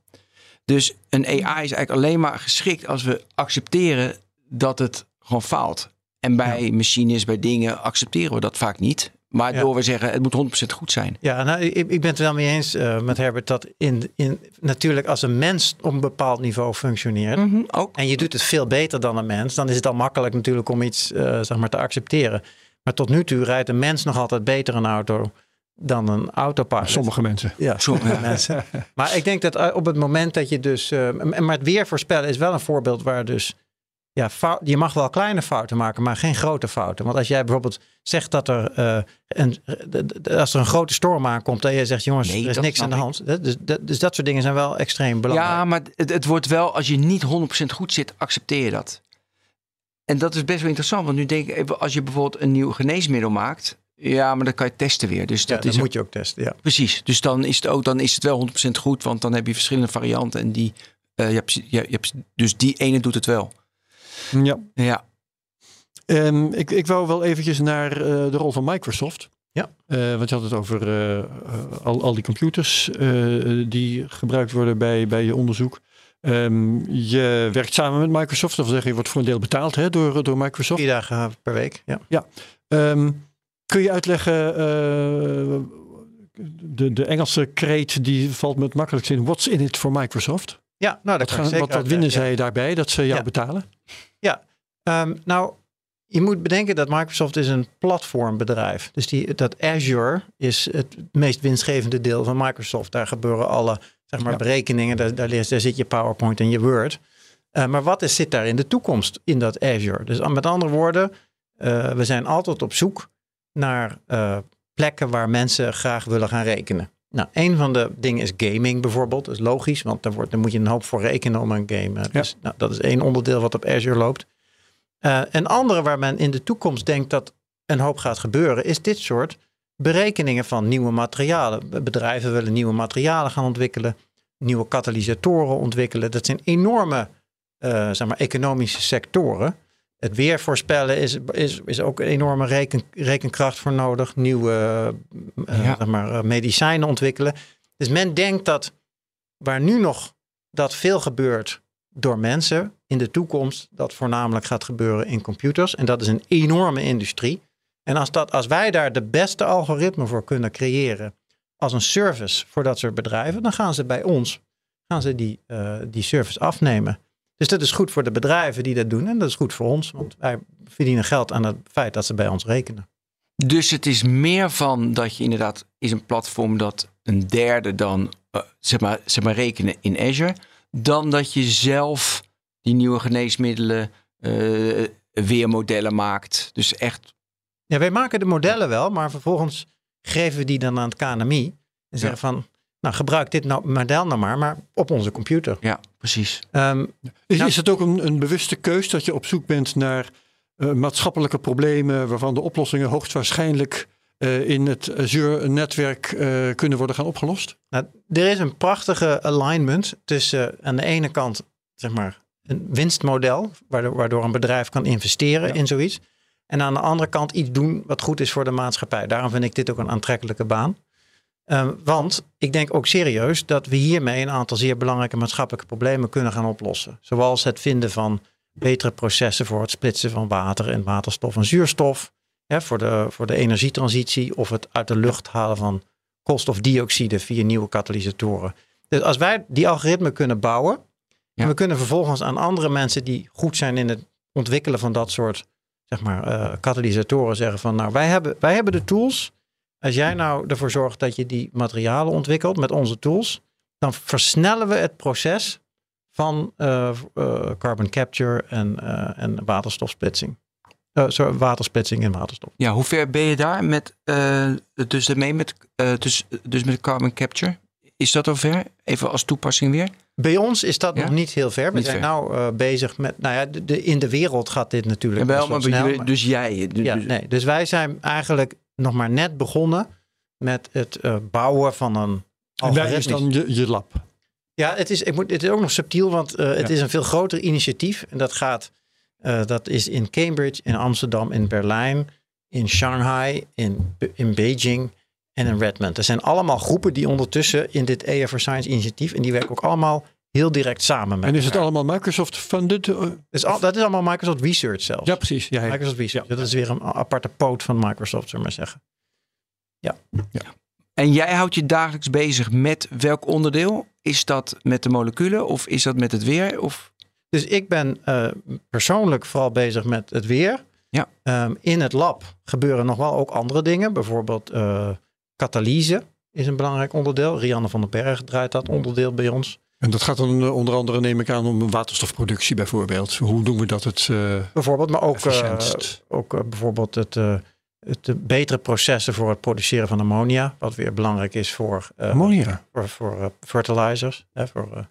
Dus een AI is eigenlijk alleen maar geschikt als we accepteren dat het gewoon faalt. En bij machines, bij dingen accepteren we dat vaak niet. Maar Ja. door we zeggen het moet 100% goed zijn. Ja, nou, ik, ik ben het wel mee eens eh, met Herbert dat in, in, natuurlijk als een mens op een bepaald niveau functioneert. Mhm, ook. En je doet het veel beter dan een mens. Dan is het al makkelijk natuurlijk om iets eh, zeg maar, te accepteren. Maar tot nu toe rijdt een mens nog altijd beter een auto dan een autopilot. Sommige mensen. Ja, sommige mensen. Maar ik denk dat eh, op het moment dat je dus... eh, maar het weer voorspellen is wel een voorbeeld waar dus... Ja, fout, je mag wel kleine fouten maken, maar geen grote fouten. Want als jij bijvoorbeeld zegt dat er, eh, een, d- als er een grote storm aankomt... en je zegt, jongens, Nee, er is niks aan de hand. Dus, dat- dus dat soort dingen zijn wel extreem belangrijk. Ja, maar het, het wordt wel, als je niet 100% goed zit, accepteer je dat. En dat is best wel interessant, want nu denk ik even, als je bijvoorbeeld een nieuw geneesmiddel maakt, ja, maar dan kan je testen weer. Dus Ja, dat is moet je ook testen, ja. Precies, dus dan is het ook dan is het wel 100% goed, want dan heb je verschillende varianten en die, eh, je hebt, je, je hebt, dus die ene doet het wel. Ja. Ja, Ehm, ik, ik wou wel eventjes naar eh, de rol van Microsoft. Ja. Eh, want je had het over eh, al, al die computers die gebruikt worden bij, bij je onderzoek. Ehm, je werkt samen met Microsoft, dat wil zeggen, je wordt voor een deel betaald hè, door, door Microsoft. Vier dagen per week, ja. Ehm, kun je uitleggen de, de Engelse kreet die valt me het makkelijkst in. What's in it for Microsoft? Ja, nou, dat Wat, gaan, ik wat, zeker wat winnen zij daarbij dat ze jou Ja. betalen? Ehm, nou, je moet bedenken dat Microsoft is een platformbedrijf. Dus die, dat Azure is het meest winstgevende deel van Microsoft. Daar gebeuren alle zeg maar, Ja. berekeningen. Daar, daar, daar zit je PowerPoint en je Word. Eh, maar wat is, zit daar in de toekomst in dat Azure? Dus met andere woorden, eh, we zijn altijd op zoek naar eh, plekken waar mensen graag willen gaan rekenen. Nou, een van de dingen is gaming bijvoorbeeld. Dat is logisch, want daar, wordt, daar moet je een hoop voor rekenen om een game. Dus nou, dat is één onderdeel wat op Azure loopt. Eh, een andere waar men in de toekomst denkt dat een hoop gaat gebeuren, is dit soort berekeningen van nieuwe materialen. Be- Bedrijven willen nieuwe materialen gaan ontwikkelen, nieuwe katalysatoren ontwikkelen. Dat zijn enorme eh, zeg maar, economische sectoren. Het weer voorspellen is, is, is ook een enorme reken, rekenkracht voor nodig. Nieuwe eh, Ja. zeg maar, medicijnen ontwikkelen. Dus men denkt dat waar nu nog dat veel gebeurt door mensen, in de toekomst dat voornamelijk gaat gebeuren in computers. En dat is een enorme industrie. En als, dat, als wij daar de beste algoritme voor kunnen creëren als een service voor dat soort bedrijven, dan gaan ze bij ons gaan ze die, eh, die service afnemen. Dus dat is goed voor de bedrijven die dat doen en dat is goed voor ons, want wij verdienen geld aan het feit dat ze bij ons rekenen. Dus het is meer van dat je inderdaad is een platform dat een derde dan eh, zeg, maar, zeg maar rekenen in Azure, dan dat je zelf die nieuwe geneesmiddelen eh, weermodellen maakt. Dus echt Ja, wij maken de modellen wel, maar vervolgens geven we die dan aan het KNMI en zeggen van, nou gebruik dit nou, model nou maar, maar op onze computer. ja, precies. Ehm, Is, Nou- is het ook een, een bewuste keus dat je op zoek bent naar eh, maatschappelijke problemen waarvan de oplossingen hoogstwaarschijnlijk eh, in het Azure-netwerk eh, kunnen worden gaan opgelost? Nou, er is een prachtige alignment tussen eh, aan de ene kant zeg maar, een winstmodel, waardoor, waardoor een bedrijf kan investeren Ja. in zoiets. En aan de andere kant iets doen wat goed is voor de maatschappij. Daarom vind ik dit ook een aantrekkelijke baan. Want ik denk ook serieus dat we hiermee een aantal zeer belangrijke maatschappelijke problemen kunnen gaan oplossen. Zoals het vinden van betere processen voor het splitsen van water en waterstof en zuurstof. Hè, voor, de, voor de energietransitie of het uit de lucht halen van koolstofdioxide via nieuwe katalysatoren. Dus als wij die algoritme kunnen bouwen Ja. en we kunnen vervolgens aan andere mensen die goed zijn in het ontwikkelen van dat soort zeg maar, eh, katalysatoren zeggen van nou wij hebben, wij hebben de tools. Als jij nou ervoor zorgt dat je die materialen ontwikkelt met onze tools, dan versnellen we het proces van eh, eh, carbon capture en, en waterstofsplitsing. Eh, sorry, watersplitsing en waterstof. Ja, hoe ver ben je daar met, eh, dus daarmee met, eh, dus, dus met carbon capture? Is dat al ver? Even als toepassing weer? Bij ons is dat Ja? nog niet heel ver. We Niet zijn ver. nou eh, bezig met, nou ja, de, de- in de wereld gaat dit natuurlijk Ja, wel, best maar wel snel, maar- dus jij. dus- ja, dus- nee, dus wij zijn eigenlijk nog maar net begonnen met het eh, bouwen van een En daar is dan je, je lab. Ja, het is, ik moet, het is ook nog subtiel, want eh, het Ja. is een veel groter initiatief. En dat gaat, eh, dat is in Cambridge, in Amsterdam, in Berlijn, in Shanghai, in, in Beijing en in Redmond. Er zijn allemaal groepen die ondertussen in dit AI for Science initiatief, en die werken ook allemaal heel direct samen met En is het elkaar. allemaal Microsoft-funded? Eh, al, dat is allemaal Microsoft Research zelfs. Ja, precies. Ja, ja. Microsoft Research. Dat is weer een aparte poot van Microsoft, zullen we maar zeggen. En jij houdt je dagelijks bezig met welk onderdeel? Is dat met de moleculen of is dat met het weer? Of... Dus ik ben eh, persoonlijk vooral bezig met het weer. Ja. Ehm, in het lab gebeuren nog wel ook andere dingen. Bijvoorbeeld eh katalyse is een belangrijk onderdeel. Rianne van den Berg draait dat onderdeel bij ons. En dat gaat dan eh, onder andere, neem ik aan, om waterstofproductie bijvoorbeeld. Hoe doen we dat het eh Bijvoorbeeld, maar ook, ook bijvoorbeeld het, het betere processen voor het produceren van ammonia. Wat weer belangrijk is voor, Ammonia. voor, voor fertilizers. Hè, voor,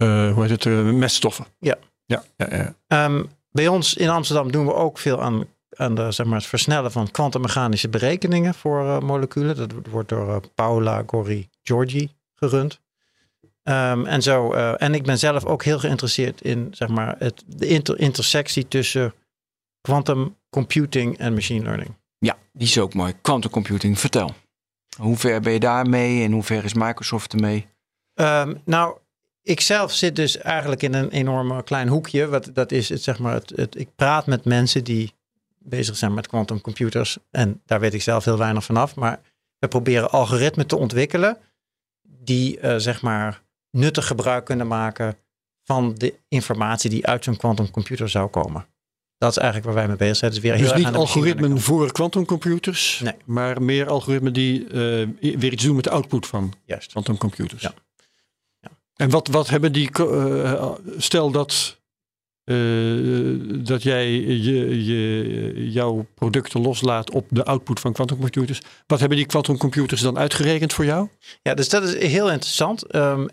eh, hoe heet het? eh, meststoffen. Ja. Ja, ja, ja. Ehm, bij ons in Amsterdam doen we ook veel aan, aan de, zeg maar, het versnellen van kwantummechanische berekeningen voor eh, moleculen. Dat wordt door eh, Paula Gori Giorgi gerund. Ehm, en, zo, eh, en ik ben zelf ook heel geïnteresseerd in zeg maar, het, de inter- intersectie tussen quantum computing en machine learning. Ja, die is ook mooi. Quantum computing, vertel. Hoe ver ben je daarmee en hoe ver is Microsoft ermee? Ehm, nou, ik zelf zit dus eigenlijk in een enorm klein hoekje. Wat, dat is het, zeg maar, het, het, ik praat met mensen die bezig zijn met quantum computers. En daar weet ik zelf heel weinig vanaf. Maar We proberen algoritmen te ontwikkelen die uh, zeg maar nuttig gebruik kunnen maken van de informatie die uit zo'n quantumcomputer zou komen. Dat is eigenlijk waar wij mee bezig zijn. Dus, weer dus niet algoritmen voor quantumcomputers, nee. maar meer algoritmen die uh, weer iets doen met de output van Juist. quantumcomputers. Ja. En wat, wat hebben die, uh, stel dat uh, dat jij je, je, jouw producten loslaat op de output van quantumcomputers. Wat hebben die quantumcomputers dan uitgerekend voor jou? Ja, dus dat is heel interessant. Um,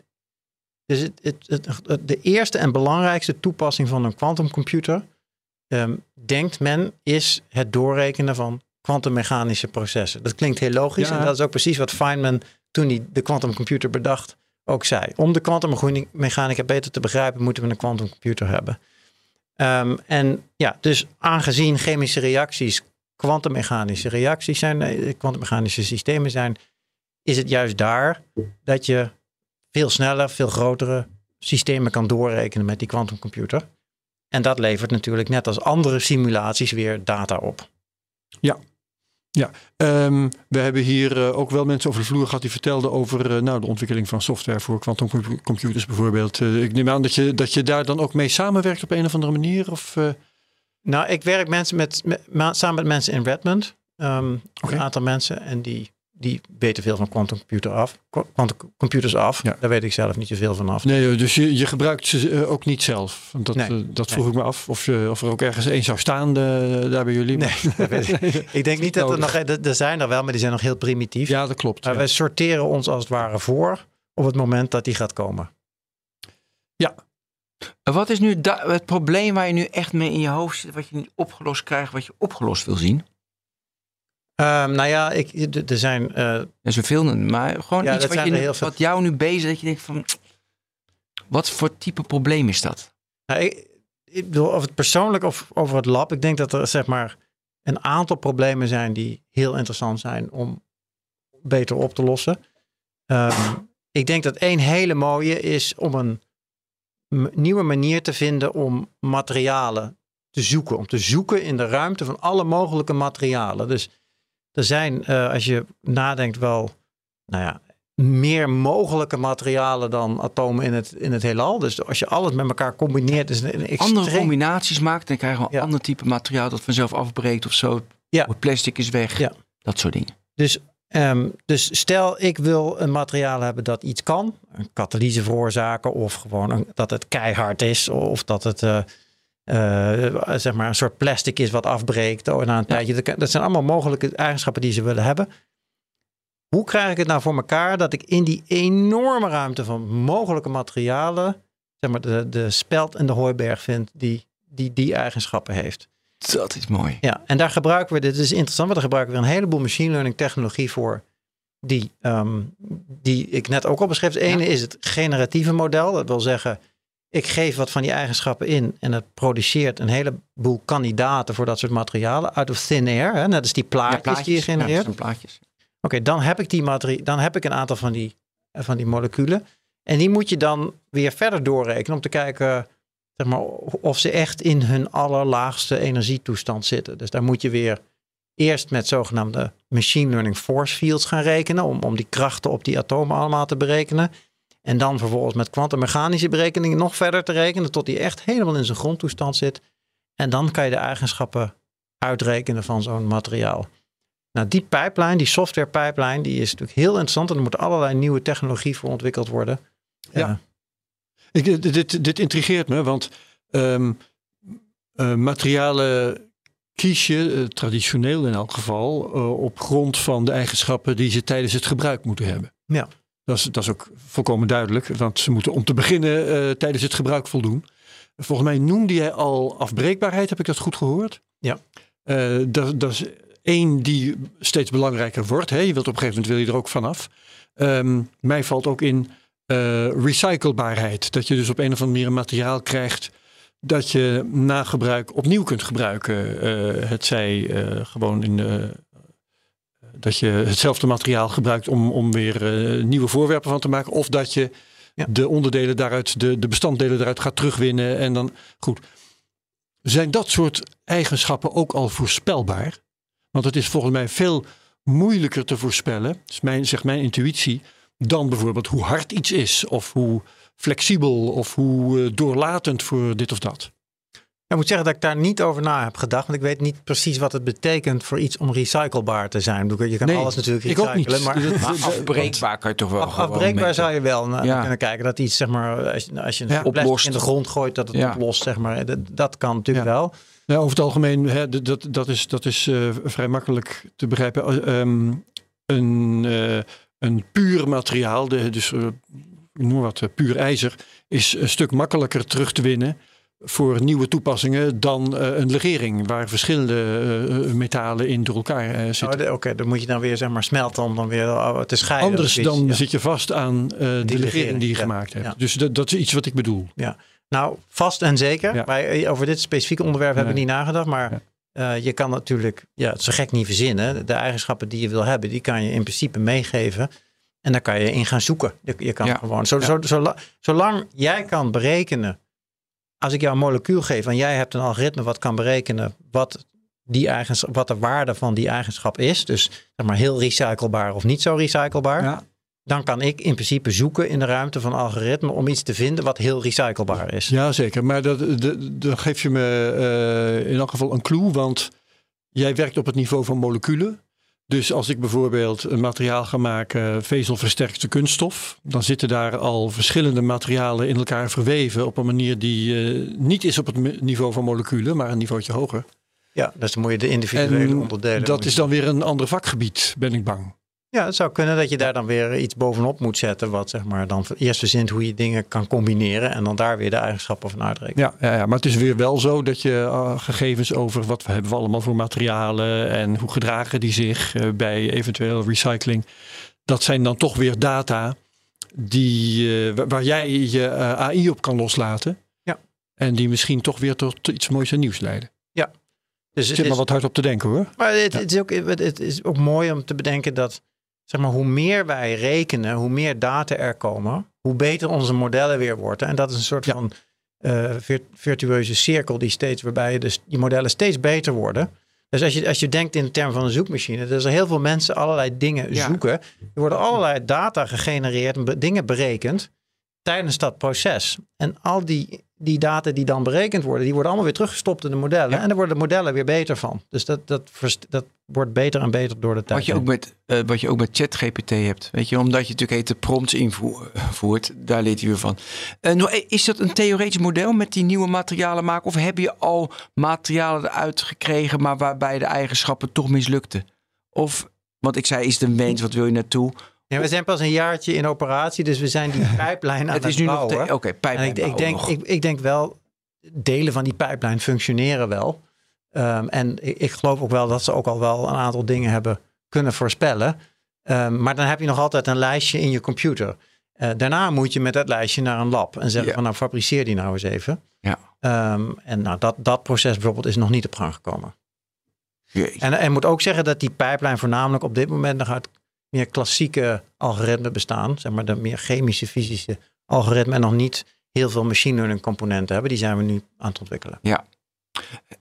dus het, het, het, de eerste en belangrijkste toepassing van een quantumcomputer, um, denkt men, is het doorrekenen van kwantummechanische processen. Dat klinkt heel logisch ja. en dat is ook precies wat Feynman toen hij de quantumcomputer bedacht ook zei. Om de kwantummechanica beter te begrijpen, moeten we een quantumcomputer hebben. Um, en ja, dus aangezien chemische reacties kwantummechanische reacties zijn, eh, kwantummechanische systemen zijn, is het juist daar dat je veel sneller, veel grotere systemen kan doorrekenen met die quantumcomputer. En dat levert natuurlijk net als andere simulaties weer data op. Ja, ja, um, we hebben hier uh, ook wel mensen over de vloer gehad die vertelden over uh, nou, de ontwikkeling van software voor quantumcomputers bijvoorbeeld. Uh, ik neem aan dat je, dat je daar dan ook mee samenwerkt op een of andere manier? Of, Nou, ik werk mensen met, met, samen met mensen in Redmond. Um, okay. Een aantal mensen en die die weten veel van quantumcomputer af. Quantumcomputers af. Ja. Daar weet ik zelf niet zoveel van af. Nee, dus je, je gebruikt ze eh, ook niet zelf. Dat, nee, uh, dat vroeg nee. ik me af. Of, uh, of er ook ergens één zou staan daar bij jullie. Nee, ik. ik denk niet dat er nog... Er zijn er wel, maar die zijn nog heel primitief. Ja, dat klopt. Maar ja. wij sorteren ons als het ware voor op het moment dat die gaat komen. Ja. Wat is nu het probleem waar je nu echt mee in je hoofd zit, wat je niet opgelost krijgt, wat je opgelost wil zien? Um, nou ja, ik, er zijn. Uh, er zijn veel, maar gewoon ja, iets wat, je, nu, wat jou nu bezig dat je denkt van. Wat voor type probleem is dat? Nou, ik, ik bedoel, of het persoonlijk of over het lab. Ik denk dat er zeg maar een aantal problemen zijn die heel interessant zijn om beter op te lossen. Um, ik denk dat één hele mooie is om een nieuwe manier te vinden om materialen te zoeken. Om te zoeken in de ruimte van alle mogelijke materialen. Dus er zijn, uh, als je nadenkt, wel nou ja, meer mogelijke materialen dan atomen in het, in het heelal. Dus als je alles met elkaar combineert, is een extreem... Andere combinaties maakt, dan krijgen we een ja. ander type materiaal dat vanzelf afbreekt of zo. Ja. Het plastic is weg. Ja. Dat soort dingen. Dus, um, dus stel, ik wil een materiaal hebben dat iets kan. Een katalyse veroorzaken of gewoon een, dat het keihard is of dat het... Uh, zeg maar een soort plastic is wat afbreekt oh, na een ja. tijdje. Dat zijn allemaal mogelijke eigenschappen die ze willen hebben. Hoe krijg ik het nou voor elkaar dat ik in die enorme ruimte van mogelijke materialen, zeg maar de, de speld en de hooiberg vind die, die die eigenschappen heeft? Dat is mooi. Ja, en daar gebruiken we, dit is interessant, want daar gebruiken we een heleboel machine learning technologie voor. Die, um, die ik net ook al beschreef. Het ene ja. is het generatieve model. Dat wil zeggen, ik geef wat van die eigenschappen in en het produceert een heleboel kandidaten voor dat soort materialen out of thin air. Hè? Net als die plaatjes, ja, plaatjes die je genereert. Ja, plaatjes. Oké, okay, dan heb ik die materie, dan heb ik een aantal van die, van die moleculen. En die moet je dan weer verder doorrekenen om te kijken zeg maar, of ze echt in hun allerlaagste energietoestand zitten. Dus daar moet je weer eerst met zogenaamde machine learning force fields gaan rekenen. Om, om die krachten op die atomen allemaal te berekenen. En dan vervolgens met kwantummechanische berekeningen nog verder te rekenen tot die echt helemaal in zijn grondtoestand zit. En dan kan je de eigenschappen uitrekenen van zo'n materiaal. Nou, die pipeline, die software pipeline, die is natuurlijk heel interessant. En er moet allerlei nieuwe technologie voor ontwikkeld worden. Ja. Ik, dit, dit intrigeert me, want um, uh, materialen kies je, uh, traditioneel in elk geval, op grond van de eigenschappen die ze tijdens het gebruik moeten hebben. Ja. Dat is, dat is ook volkomen duidelijk, want ze moeten om te beginnen uh, tijdens het gebruik voldoen. Volgens mij noemde jij al afbreekbaarheid, heb ik dat goed gehoord? Ja. Uh, dat, dat is één die steeds belangrijker wordt. Hè? Je wilt op een gegeven moment wil je er ook vanaf. Um, mij valt ook in uh, recyclebaarheid. Dat je dus op een of andere manier een materiaal krijgt dat je na gebruik opnieuw kunt gebruiken. Het zij gewoon in de dat je hetzelfde materiaal gebruikt om, om weer uh, nieuwe voorwerpen van te maken. Of dat je ja. de onderdelen daaruit, de, de bestanddelen daaruit gaat terugwinnen. En dan goed. Zijn dat soort eigenschappen ook al voorspelbaar? Want het is volgens mij veel moeilijker te voorspellen, is mijn, zegt mijn intuïtie, dan bijvoorbeeld hoe hard iets is of hoe flexibel of hoe uh, doorlatend voor dit of dat. Ik moet zeggen dat ik daar niet over na heb gedacht. Want ik weet niet precies wat het betekent voor iets om recyclebaar te zijn. Je kan Nee, alles natuurlijk ik ook recyclen. niet. Maar afbreekbaar kan je toch wel af- afbreekbaar meten. zou je wel naar Ja. kunnen kijken. Dat iets, zeg maar, als je, als je een Ja. Oplost. in de grond gooit, dat het Ja. oplost, zeg maar. Dat, dat kan natuurlijk Ja. wel. Nou, over het algemeen, hè, dat, dat is, dat is eh, vrij makkelijk te begrijpen. Eh, ehm, een, eh, een puur materiaal, de, dus eh, ik noem wat, puur ijzer, is een stuk makkelijker terug te winnen voor nieuwe toepassingen dan eh, een legering, waar verschillende eh, eh, metalen in door elkaar Oh, zitten. Oké, dan moet je dan weer zeg maar smelten om dan weer oh, te scheiden. Anders dan Ja. zit je vast aan de legering legering, die je ja. gemaakt hebt. Ja. Dus dat, dat is iets wat ik bedoel. Nou, vast en zeker. Ja. Wij, over dit specifieke onderwerp hebben we niet nagedacht. Maar Ja. je kan natuurlijk, ja, het is zo gek niet verzinnen. De eigenschappen die je wil hebben, die kan je in principe meegeven. En daar kan je in gaan zoeken. Je, kan Ja. gewoon, zo, Ja. zo, zola- zolang jij kan berekenen. Als ik jou een molecuul geef en jij hebt een algoritme wat kan berekenen wat, die eigenschap, wat de waarde van die eigenschap is. Dus zeg maar heel recyclebaar of niet zo recyclebaar Ja. dan kan ik in principe zoeken in de ruimte van algoritme om iets te vinden wat heel recyclebaar is. Ja, zeker. Maar dat, dat, dan geef je me eh, in elk geval een clue, want jij werkt op het niveau van moleculen. Dus als ik bijvoorbeeld een materiaal ga maken, vezelversterkte kunststof, dan zitten daar al verschillende materialen in elkaar verweven op een manier die eh, niet is op het niveau van moleculen, maar een niveautje hoger. Ja, dus dan moet je de individuele En onderdelen. dat is dan weer een ander vakgebied, ben ik bang. Ja, het zou kunnen dat je daar dan weer iets bovenop moet zetten, wat zeg maar dan eerst verzint hoe je dingen kan combineren en dan daar weer de eigenschappen van uitrekenen. Ja, ja, ja, maar het is weer wel zo dat je eh, gegevens over wat we hebben we allemaal voor materialen en hoe gedragen die zich eh, bij eventueel recycling. Dat zijn dan toch weer data die, eh, wa- waar jij je AI op kan loslaten. Ja. En die misschien toch weer tot iets moois en nieuws leiden. Dus Ik het zit is, maar wat hard op te denken hoor. maar het, het is ook, het is ook mooi om te bedenken dat zeg maar, hoe meer wij rekenen, hoe meer data er komen, hoe beter onze modellen weer worden. En dat is een soort Ja. van vir- virtueuze cirkel die steeds, waarbij je dus die modellen steeds beter worden. Dus als je, als je denkt in termen van een zoekmachine, er zijn heel veel mensen allerlei dingen Ja. zoeken. Er worden allerlei data gegenereerd en dingen berekend tijdens dat proces. En al die, die data die dan berekend worden, die worden allemaal weer teruggestopt in de modellen. Ja. En daar worden de modellen weer beter van. Dus dat, dat, dat wordt beter en beter door de tijd. Wat je, ook met, eh, wat je ook met ChatGPT hebt. Weet je, omdat je natuurlijk hete prompts invoert. Daar leert hij weer van. Eh, is dat een theoretisch model met die nieuwe materialen maken? Of heb je al materialen eruit gekregen, maar waarbij de eigenschappen toch mislukten? Of, want ik zei, is het een wens, wat wil je naartoe? Ja, we zijn pas een jaartje in operatie, dus we zijn die pijplijn aan het, het is nu nog... bouwen. te- Oké, pijplijn ik, ik, denk, nog. ik, ik denk wel, delen van die pijplijn functioneren wel. Ehm, en ik, ik geloof ook wel dat ze ook al wel een aantal dingen hebben kunnen voorspellen. Ehm, maar dan heb je nog altijd een lijstje in je computer. Eh, daarna moet je met dat lijstje naar een lab en zeggen Ja. van nou fabriceer die nou eens even. Ja. Ehm, en nou, dat, dat proces bijvoorbeeld is nog niet op gang gekomen. Jeetje. En, en moet ook zeggen dat die pijplijn voornamelijk op dit moment nog uit meer klassieke algoritmen bestaan. Zeg maar de meer chemische, fysische algoritmen. En nog niet heel veel machine learning componenten hebben. Die zijn we nu aan het ontwikkelen.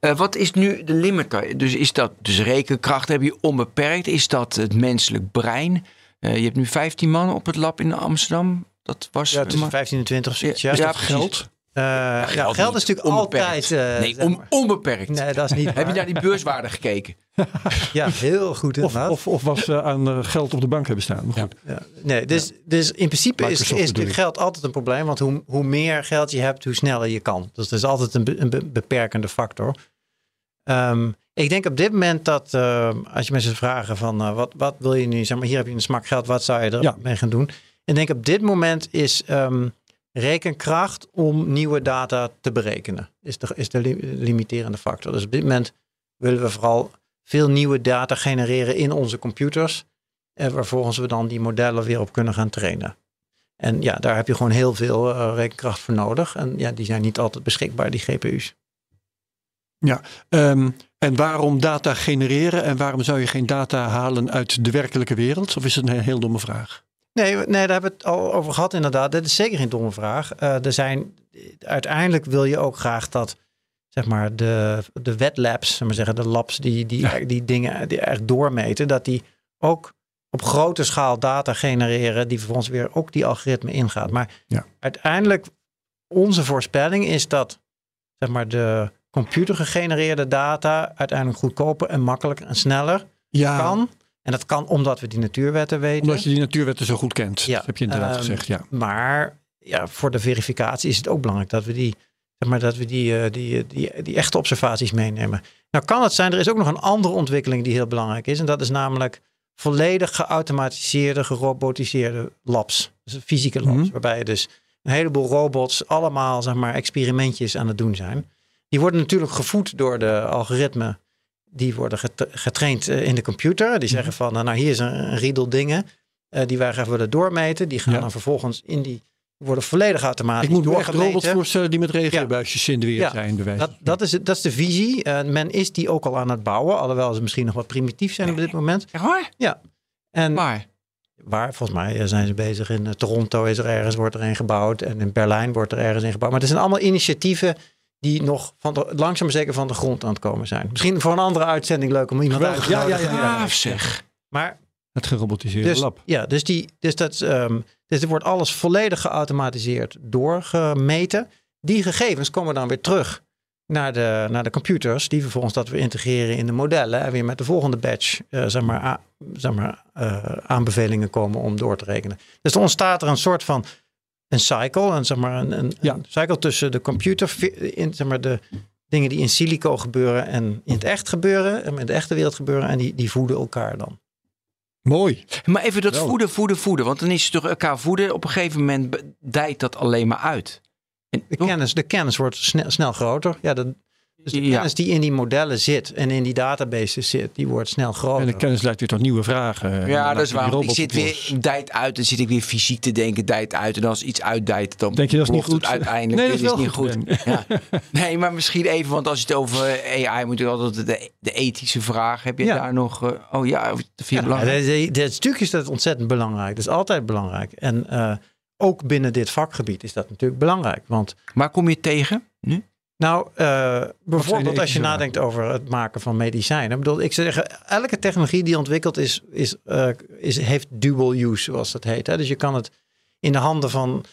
Eh, wat is nu de limiter? Dus is dat dus rekenkracht heb je onbeperkt? Is dat het menselijk brein? Eh, je hebt nu 15 man op het lab in Amsterdam. Dat was Ja, tussen maar- 15 en 20 zoiets. Ja, Ja, ja, precies. Geld. Ja, geld is natuurlijk Onbeperkt. altijd... eh, nee, on- onbeperkt. nee, dat is niet Heb je naar die beurswaarde gekeken? Ja, heel goed Of, inderdaad. of, of was ze aan eh, geld op de bank hebben staan. Maar goed. Ja, nee, dus, dus in principe is, is natuurlijk geld altijd een probleem. Want hoe, hoe meer geld je hebt, hoe sneller je kan. Dus dat is altijd een, be- een be- beperkende factor. Ehm, ik denk op dit moment dat ehm, als je mensen vragen van eh, wat, wat wil je nu, zeg maar hier heb je een smak geld, wat zou je ermee Ja. gaan doen? Ik denk op dit moment is ehm, rekenkracht om nieuwe data te berekenen, is de, is de li- limiterende factor. Dus op dit moment willen we vooral veel nieuwe data genereren in onze computers. En waarvolgens we dan die modellen weer op kunnen gaan trainen. En ja, daar heb je gewoon heel veel eh, rekenkracht voor nodig. En ja, die zijn niet altijd beschikbaar, die GPU's. Ehm, en waarom data genereren en waarom zou je geen data halen uit de werkelijke wereld? Of is het een heel domme vraag? Nee, nee, daar hebben we het al over gehad inderdaad. Dat is zeker geen domme vraag. Eh, er zijn, uiteindelijk wil je ook graag dat zeg maar, de, de wet labs, zeg maar zeggen, de labs die, die, die dingen die echt doormeten, dat die ook op grote schaal data genereren die vervolgens weer ook die algoritme ingaat. Maar Ja. uiteindelijk, onze voorspelling is dat zeg maar, de computergegenereerde data uiteindelijk goedkoper en makkelijker en sneller Ja, kan. En dat kan omdat we die natuurwetten weten. omdat je die natuurwetten zo goed kent. Ja, Dat heb je inderdaad ehm, gezegd, ja. Maar ja, voor de verificatie is het ook belangrijk dat we die, zeg maar, dat we die, eh, die, eh, die, die echte observaties meenemen. Nou kan het zijn, er is ook nog een andere ontwikkeling die heel belangrijk is. En dat is namelijk volledig geautomatiseerde, gerobotiseerde labs. Dus fysieke labs, Mhm. waarbij je dus een heleboel robots allemaal zeg maar, experimentjes aan het doen zijn. Die worden natuurlijk gevoed door de algoritmen. Die worden get- getraind eh, in de computer. Die zeggen van, nou hier is een, een riedel dingen eh, die wij graag willen doormeten. Die gaan Ja. dan vervolgens in die, worden volledig automatisch Ik moet me echt robots voorstellen die met reageerbuisjes in de weer Ja, zijn. Dat, dat, is, dat is de visie. Eh, men is die ook al aan het bouwen. Alhoewel ze misschien nog wat primitief zijn op dit moment. Echt waar? En Maar, waar, volgens mij eh, zijn ze bezig. In eh, Toronto is er ergens, wordt er een gebouwd. En in Berlijn wordt er ergens een gebouwd. Maar het zijn allemaal initiatieven die nog van de, langzaam maar zeker van de grond aan het komen zijn. Misschien voor een andere uitzending leuk om iemand uit te Ja, ja, ja, zeg. Maar Het gerobotiseerde dus, lab. ja, dus, die, dus, dat, ehm, dus er wordt alles volledig geautomatiseerd doorgemeten. Die gegevens komen dan weer terug naar de, naar de computers, die vervolgens dat weer integreren in de modellen en weer met de volgende batch eh, zeg maar, a- zeg maar, eh, aanbevelingen komen om door te rekenen. Dus er ontstaat er een soort van een cycle, en zeg maar een, een, Ja. een cycle tussen de computer, in, zeg maar de dingen die in silico gebeuren en in het echt gebeuren, en in de echte wereld gebeuren, en die, die voeden elkaar dan. Mooi. Maar even dat Wel. voeden, voeden, voeden. Want dan is het toch elkaar voeden. Op een gegeven moment dijt dat alleen maar uit. En, De kennis, de kennis wordt snel, snel groter. Ja, de, dus de Ja. kennis die in die modellen zit en in die databases zit, die wordt snel groter. En de kennis leidt weer tot nieuwe vragen. En Ja, dat is waar. Ik zit weer dijt uit. Dan zit ik weer fysiek te denken, dijt uit. En als iets uitdijt, dan Denk je dat is niet goed? uiteindelijk. Nee, dat is niet goed, goed. Ja. Nee, maar misschien even, want als je het over AI moet je altijd de, de ethische vraag. Heb je Ja. daar nog... eh, oh ja, dat vind je Ja, belangrijk? de- de- de- het stuk is dat ontzettend belangrijk. Dat is altijd belangrijk. En eh, ook binnen dit vakgebied is dat natuurlijk belangrijk. Want Waar kom je tegen nu? Nou, eh, bijvoorbeeld als je nadenkt over het maken van medicijnen. Ik bedoel, ik zou zeggen, elke technologie die ontwikkeld is, is, eh, is heeft dual use, zoals dat heet. Hè? Dus je kan het in de handen van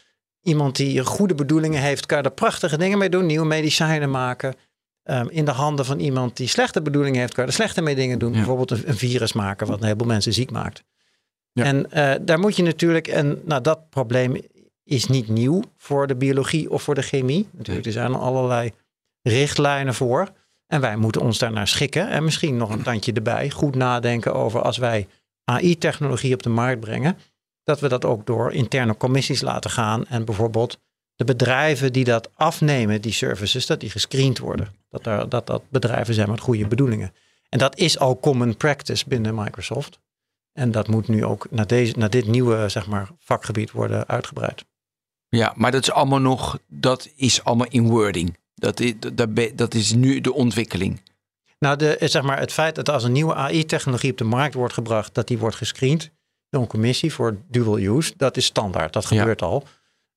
iemand die goede bedoelingen heeft, kan je er prachtige dingen mee doen. Nieuwe medicijnen maken. Ehm, in de handen van iemand die slechte bedoelingen heeft, kan je er slechte mee dingen doen. Ja. Bijvoorbeeld een, een virus maken, wat een heleboel mensen ziek maakt. Ja. En eh, daar moet je natuurlijk, en nou, dat probleem is niet nieuw voor de biologie of voor de chemie. Natuurlijk, er zijn allerlei richtlijnen voor. En wij moeten ons daarnaar schikken. En misschien nog een tandje erbij. Goed nadenken over als wij AI-technologie op de markt brengen. Dat we dat ook door interne commissies laten gaan. En bijvoorbeeld de bedrijven die dat afnemen, die services, dat die gescreend worden. Dat daar, dat, dat bedrijven zijn met goede bedoelingen. En dat is al common practice binnen Microsoft. En dat moet nu ook naar, deze, naar dit nieuwe zeg maar, vakgebied worden uitgebreid. Ja, maar dat is allemaal nog... Dat is allemaal in wording. Dat is, dat, dat- is nu de ontwikkeling. Nou, de, zeg maar, het feit dat als een nieuwe AI-technologie op de markt wordt gebracht, dat die wordt gescreend door een commissie voor dual use, dat is standaard. Dat Ja. gebeurt al.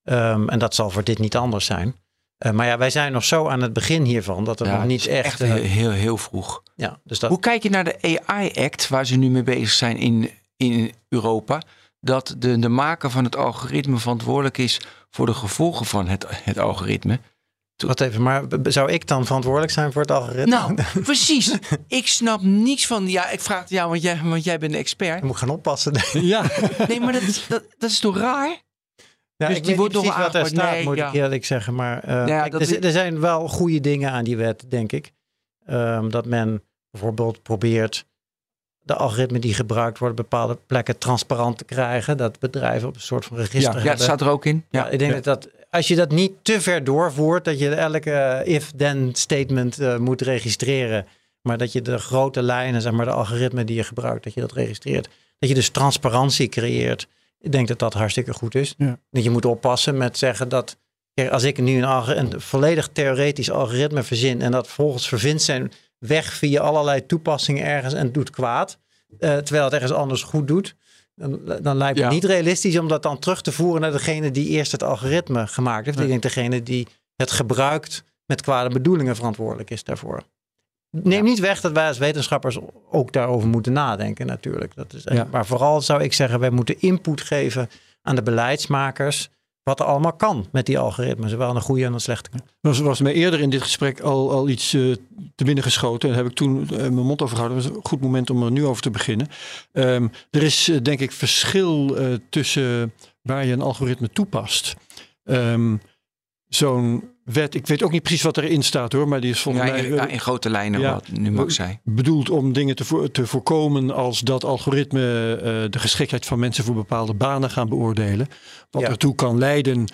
Ehm, en dat zal voor dit niet anders zijn. Eh, maar ja, wij zijn nog zo aan het begin hiervan dat er Ja, nog niet echt eh, heel, heel, heel vroeg. ja, dus dat, Hoe kijk je naar de AI-act, waar ze nu mee bezig zijn in, in Europa? Dat de, de maker van het algoritme verantwoordelijk is voor de gevolgen van het, het algoritme. wat even, maar zou ik dan verantwoordelijk zijn voor het algoritme? Nou, precies. Ik snap niets van. Ja, ik vraag het jou, want jij, want jij bent de expert. Ik moet gaan oppassen. Ja, Nee, maar dat, is- dat, dat is toch raar? Ja, Dus ik die weet wordt niet nog precies wat er aangepakt. staat, Nee, moet ja. ik eerlijk zeggen. Maar eh, Ja, kijk, er, er zijn wel goede dingen aan die wet, denk ik. Ehm, dat men bijvoorbeeld probeert de algoritmen die gebruikt worden, bepaalde plekken transparant te krijgen. Dat bedrijven op een soort van register Ja, Ja, hebben. het staat er ook in. Ja, Ja, ik denk ja. dat, dat als je dat niet te ver doorvoert, dat je elke eh, if-then statement eh, moet registreren. Maar dat je de grote lijnen, zeg maar de algoritmen die je gebruikt, dat je dat registreert. Dat je dus transparantie creëert. Ik denk dat dat hartstikke goed is. Ja. Dat je moet oppassen met zeggen dat kijk, als ik nu een volledig theoretisch algoritme verzin en dat volgens vervindt zijn weg via allerlei toepassingen ergens en doet kwaad, eh, terwijl het ergens anders goed doet, dan, dan lijkt het Ja. niet realistisch om dat dan terug te voeren naar degene die eerst het algoritme gemaakt heeft. Ik denk degene die het gebruikt met kwade bedoelingen verantwoordelijk is daarvoor. neem niet weg dat wij als wetenschappers ook daarover moeten nadenken natuurlijk. Dat is. Maar vooral zou ik zeggen, wij moeten input geven aan de beleidsmakers. Wat er allemaal kan met die algoritmen. Zowel de goede en de slechte was, was mij eerder in dit gesprek al, al iets eh, te binnen geschoten. En daar heb ik toen eh, mijn mond over gehouden. Dat was een goed moment om er nu over te beginnen. Ehm, er is eh, denk ik verschil tussen waar je een algoritme toepast. Ehm, Zo'n wet, ik weet ook niet precies wat erin staat hoor, maar die is volgens Ja, mij ja, in grote lijnen, ja. wat nu Max zei. bedoeld om dingen te, te voorkomen als dat algoritme eh, de geschiktheid van mensen voor bepaalde banen gaan beoordelen. Wat ertoe kan leiden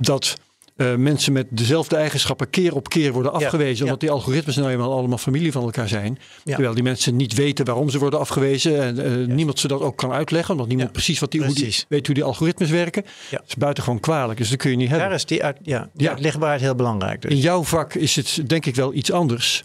dat eh, mensen met dezelfde eigenschappen keer op keer worden afgewezen. Ja. Omdat die algoritmes nou eenmaal allemaal familie van elkaar zijn. Terwijl die mensen niet weten waarom ze worden afgewezen. En eh, niemand ze dat ook kan uitleggen. Omdat niemand precies wat die, hoe die, weet hoe die algoritmes werken. Dat is buitengewoon kwalijk. Dus dat kun je niet hebben. Daar is die, uit, ja, die Ja. uitlegbaarheid heel belangrijk. Dus. In jouw vak is het denk ik wel iets anders.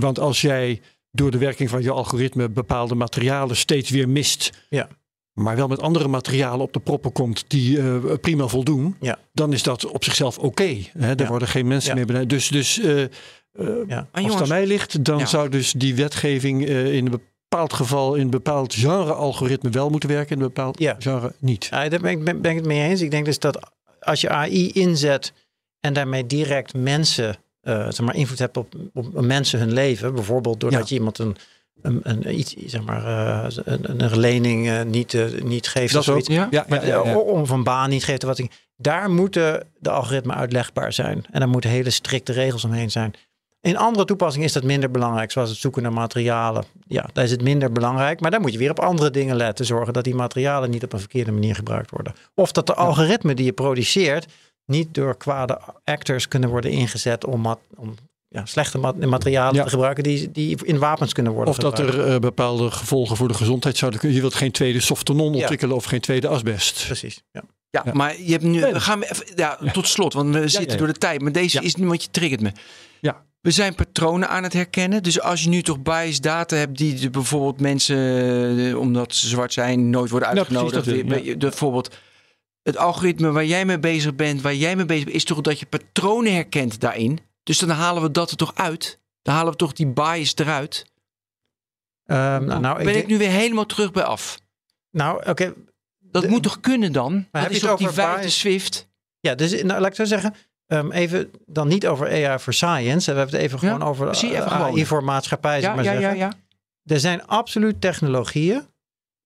Want als jij door de werking van je algoritme bepaalde materialen steeds weer mist. Ja. Maar wel met andere materialen op de proppen komt die eh, prima voldoen. Ja. Dan is dat op zichzelf oké. hè. Daar Ja. worden geen mensen Ja. meer beneden. Dus, dus eh, eh, als het jongens, aan mij ligt, dan Ja. zou dus die wetgeving eh, in een bepaald geval, in een bepaald genre algoritme wel moeten werken. In een bepaald Ja. genre niet. Ja, daar ben ik, ben, ben ik het mee eens. Ik denk dus dat als je AI inzet en daarmee direct mensen, eh, zeg maar, invloed hebt op, op mensen hun leven. Bijvoorbeeld doordat Ja. je iemand een, een, een, iets, zeg maar, eh, een, een lening eh, niet, eh, niet geeft. Dat of zoiets. ook. Ja? Ja, ja, ja, ja. Om van baan niet geeft. of Wat ik, daar moeten de algoritmen uitlegbaar zijn. En daar moeten hele strikte regels omheen zijn. In andere toepassingen is dat minder belangrijk, zoals het zoeken naar materialen. Ja, daar is het minder belangrijk. Maar dan moet je weer op andere dingen letten. Zorgen dat die materialen niet op een verkeerde manier gebruikt worden. Of dat de algoritmen die je produceert niet door kwade actors kunnen worden ingezet om, om ja, slechte mat- materialen Ja. te gebruiken die, die in wapens kunnen worden Of dat er eh, bepaalde gevolgen voor de gezondheid zouden kunnen. Je wilt geen tweede softenon Ja. ontwikkelen of geen tweede asbest. Precies. Ja. Ja, Ja. maar je hebt nu. Nee, We gaan even, ja, tot slot, want we zitten ja. door de tijd. Maar deze Ja. is nu, want je triggert me. Ja. We zijn patronen aan het herkennen. Dus als je nu toch biased data hebt die de, bijvoorbeeld mensen, eh, omdat ze zwart zijn, nooit worden Ja, precies, uitgenodigd. dat bijvoorbeeld het algoritme waar jij mee bezig bent, waar jij mee bezig bent, is toch dat je patronen herkent daarin. Dus dan halen we dat er toch uit. Dan halen we toch die bias eruit. Ehm, nou, nou, ik ben ik denk- nu weer helemaal terug bij af. nou oké. Dat De- moet toch kunnen dan? dat heb je is het toch die vijfde bias? Swift? Ja, dus nou, laat ik zo zeggen. ehm, even dan niet over AI voor science. We hebben het even Ja, gewoon over precies, even eh, gewoon. AI voor maatschappij. Ja, maar ja, ja, ja. Er zijn absoluut technologieën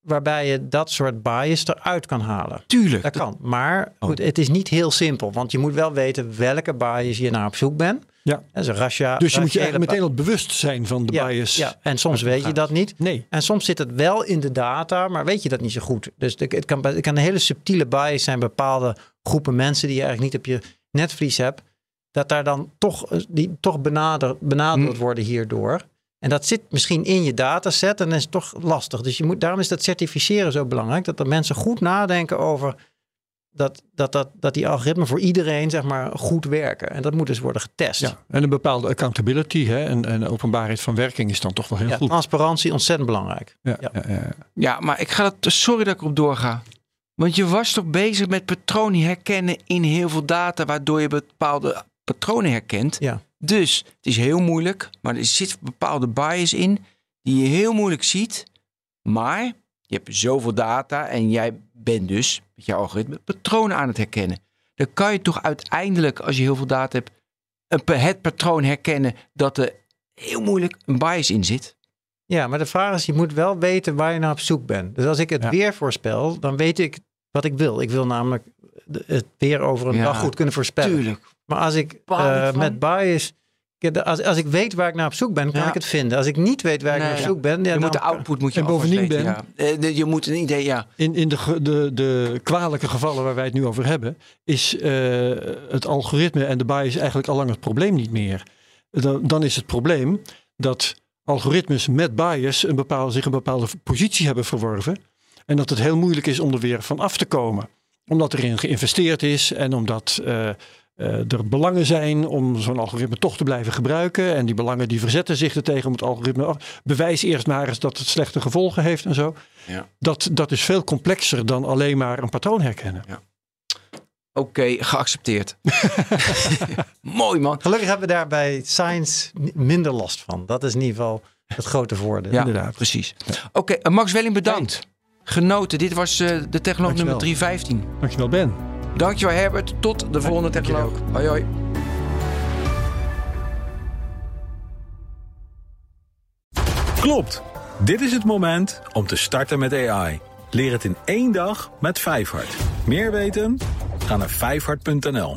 waarbij je dat soort bias eruit kan halen. Tuurlijk. Dat kan. Maar Oh. goed, het is niet heel simpel. Want je moet wel weten welke bias je naar op zoek bent. Ja. Dat is een rasja, Dus je moet je eigenlijk meteen al bewust zijn van de ja, bias. Ja, en soms weet je dat niet. Nee. En soms zit het wel in de data, maar weet je dat niet zo goed. Dus het kan, het kan een hele subtiele bias zijn, bepaalde groepen mensen die je eigenlijk niet op je netvlies hebt. Dat daar dan toch, eh, die toch benader, benadeeld Hm. worden hierdoor. En dat zit misschien in je dataset en dat is toch lastig. Dus je moet, daarom is dat certificeren zo belangrijk. Dat de mensen goed nadenken over dat, dat, dat, dat die algoritmen voor iedereen zeg maar, goed werken. En dat moet dus worden getest. Ja. En een bepaalde accountability hè, en, en openbaarheid van werking is dan toch wel heel Ja, goed. transparantie ontzettend belangrijk. Ja, ja. ja, ja. Ja, maar ik ga dat. Sorry dat ik erop doorga. Want je was toch bezig met patronen herkennen in heel veel data, waardoor je bepaalde patronen herkent. Ja. Dus het is heel moeilijk, maar er zit bepaalde bias in die je heel moeilijk ziet. Maar je hebt zoveel data en jij bent dus met je algoritme patronen aan het herkennen. Dan kan je toch uiteindelijk, als je heel veel data hebt, een het patroon herkennen dat er heel moeilijk een bias in zit. Ja, maar de vraag is, je moet wel weten waar je naar op zoek bent. Dus als ik het Ja. weer voorspel, dan weet ik wat ik wil. Ik wil namelijk het weer over een Ja, dag goed kunnen voorspellen. Tuurlijk. Maar als ik eh, met bias... Als, als ik weet waar ik naar op zoek ben, kan Ja. ik het vinden. Als ik niet weet waar ik Nee, naar op ja. zoek ben... Ja, je moet de output moet je En bovendien, ja. Eh, Je moet een idee, ja. In, in de, de, de kwalijke gevallen waar wij het nu over hebben, is eh, het algoritme en de bias eigenlijk al lang het probleem niet meer. Dan, dan is het probleem dat algoritmes met bias een bepaalde, zich een bepaalde positie hebben verworven. En dat het heel moeilijk is om er weer van af te komen. Omdat erin geïnvesteerd is en omdat eh, er belangen zijn om zo'n algoritme toch te blijven gebruiken. En die belangen die verzetten zich er tegen om het algoritme af. Bewijs eerst maar eens dat het slechte gevolgen heeft en zo. Ja. Dat, dat is veel complexer dan alleen maar een patroon herkennen. Oké, geaccepteerd. Mooi man. Gelukkig hebben we daar bij Science minder last van. Dat is in ieder geval het grote voordeel. Ja, Inderdaad. precies. Oké, eh, Max Welling bedankt. Genoten. Dit was eh, de Technoloog nummer Dankjewel. 315. Dankjewel Ben. Dankjewel Herbert. Tot de volgende Technoloog. Hoi hoi. Klopt. Dit is het moment om te starten met AI. Leer het in één dag met Vijfhart. Meer weten? Ga naar vijfhart.nl.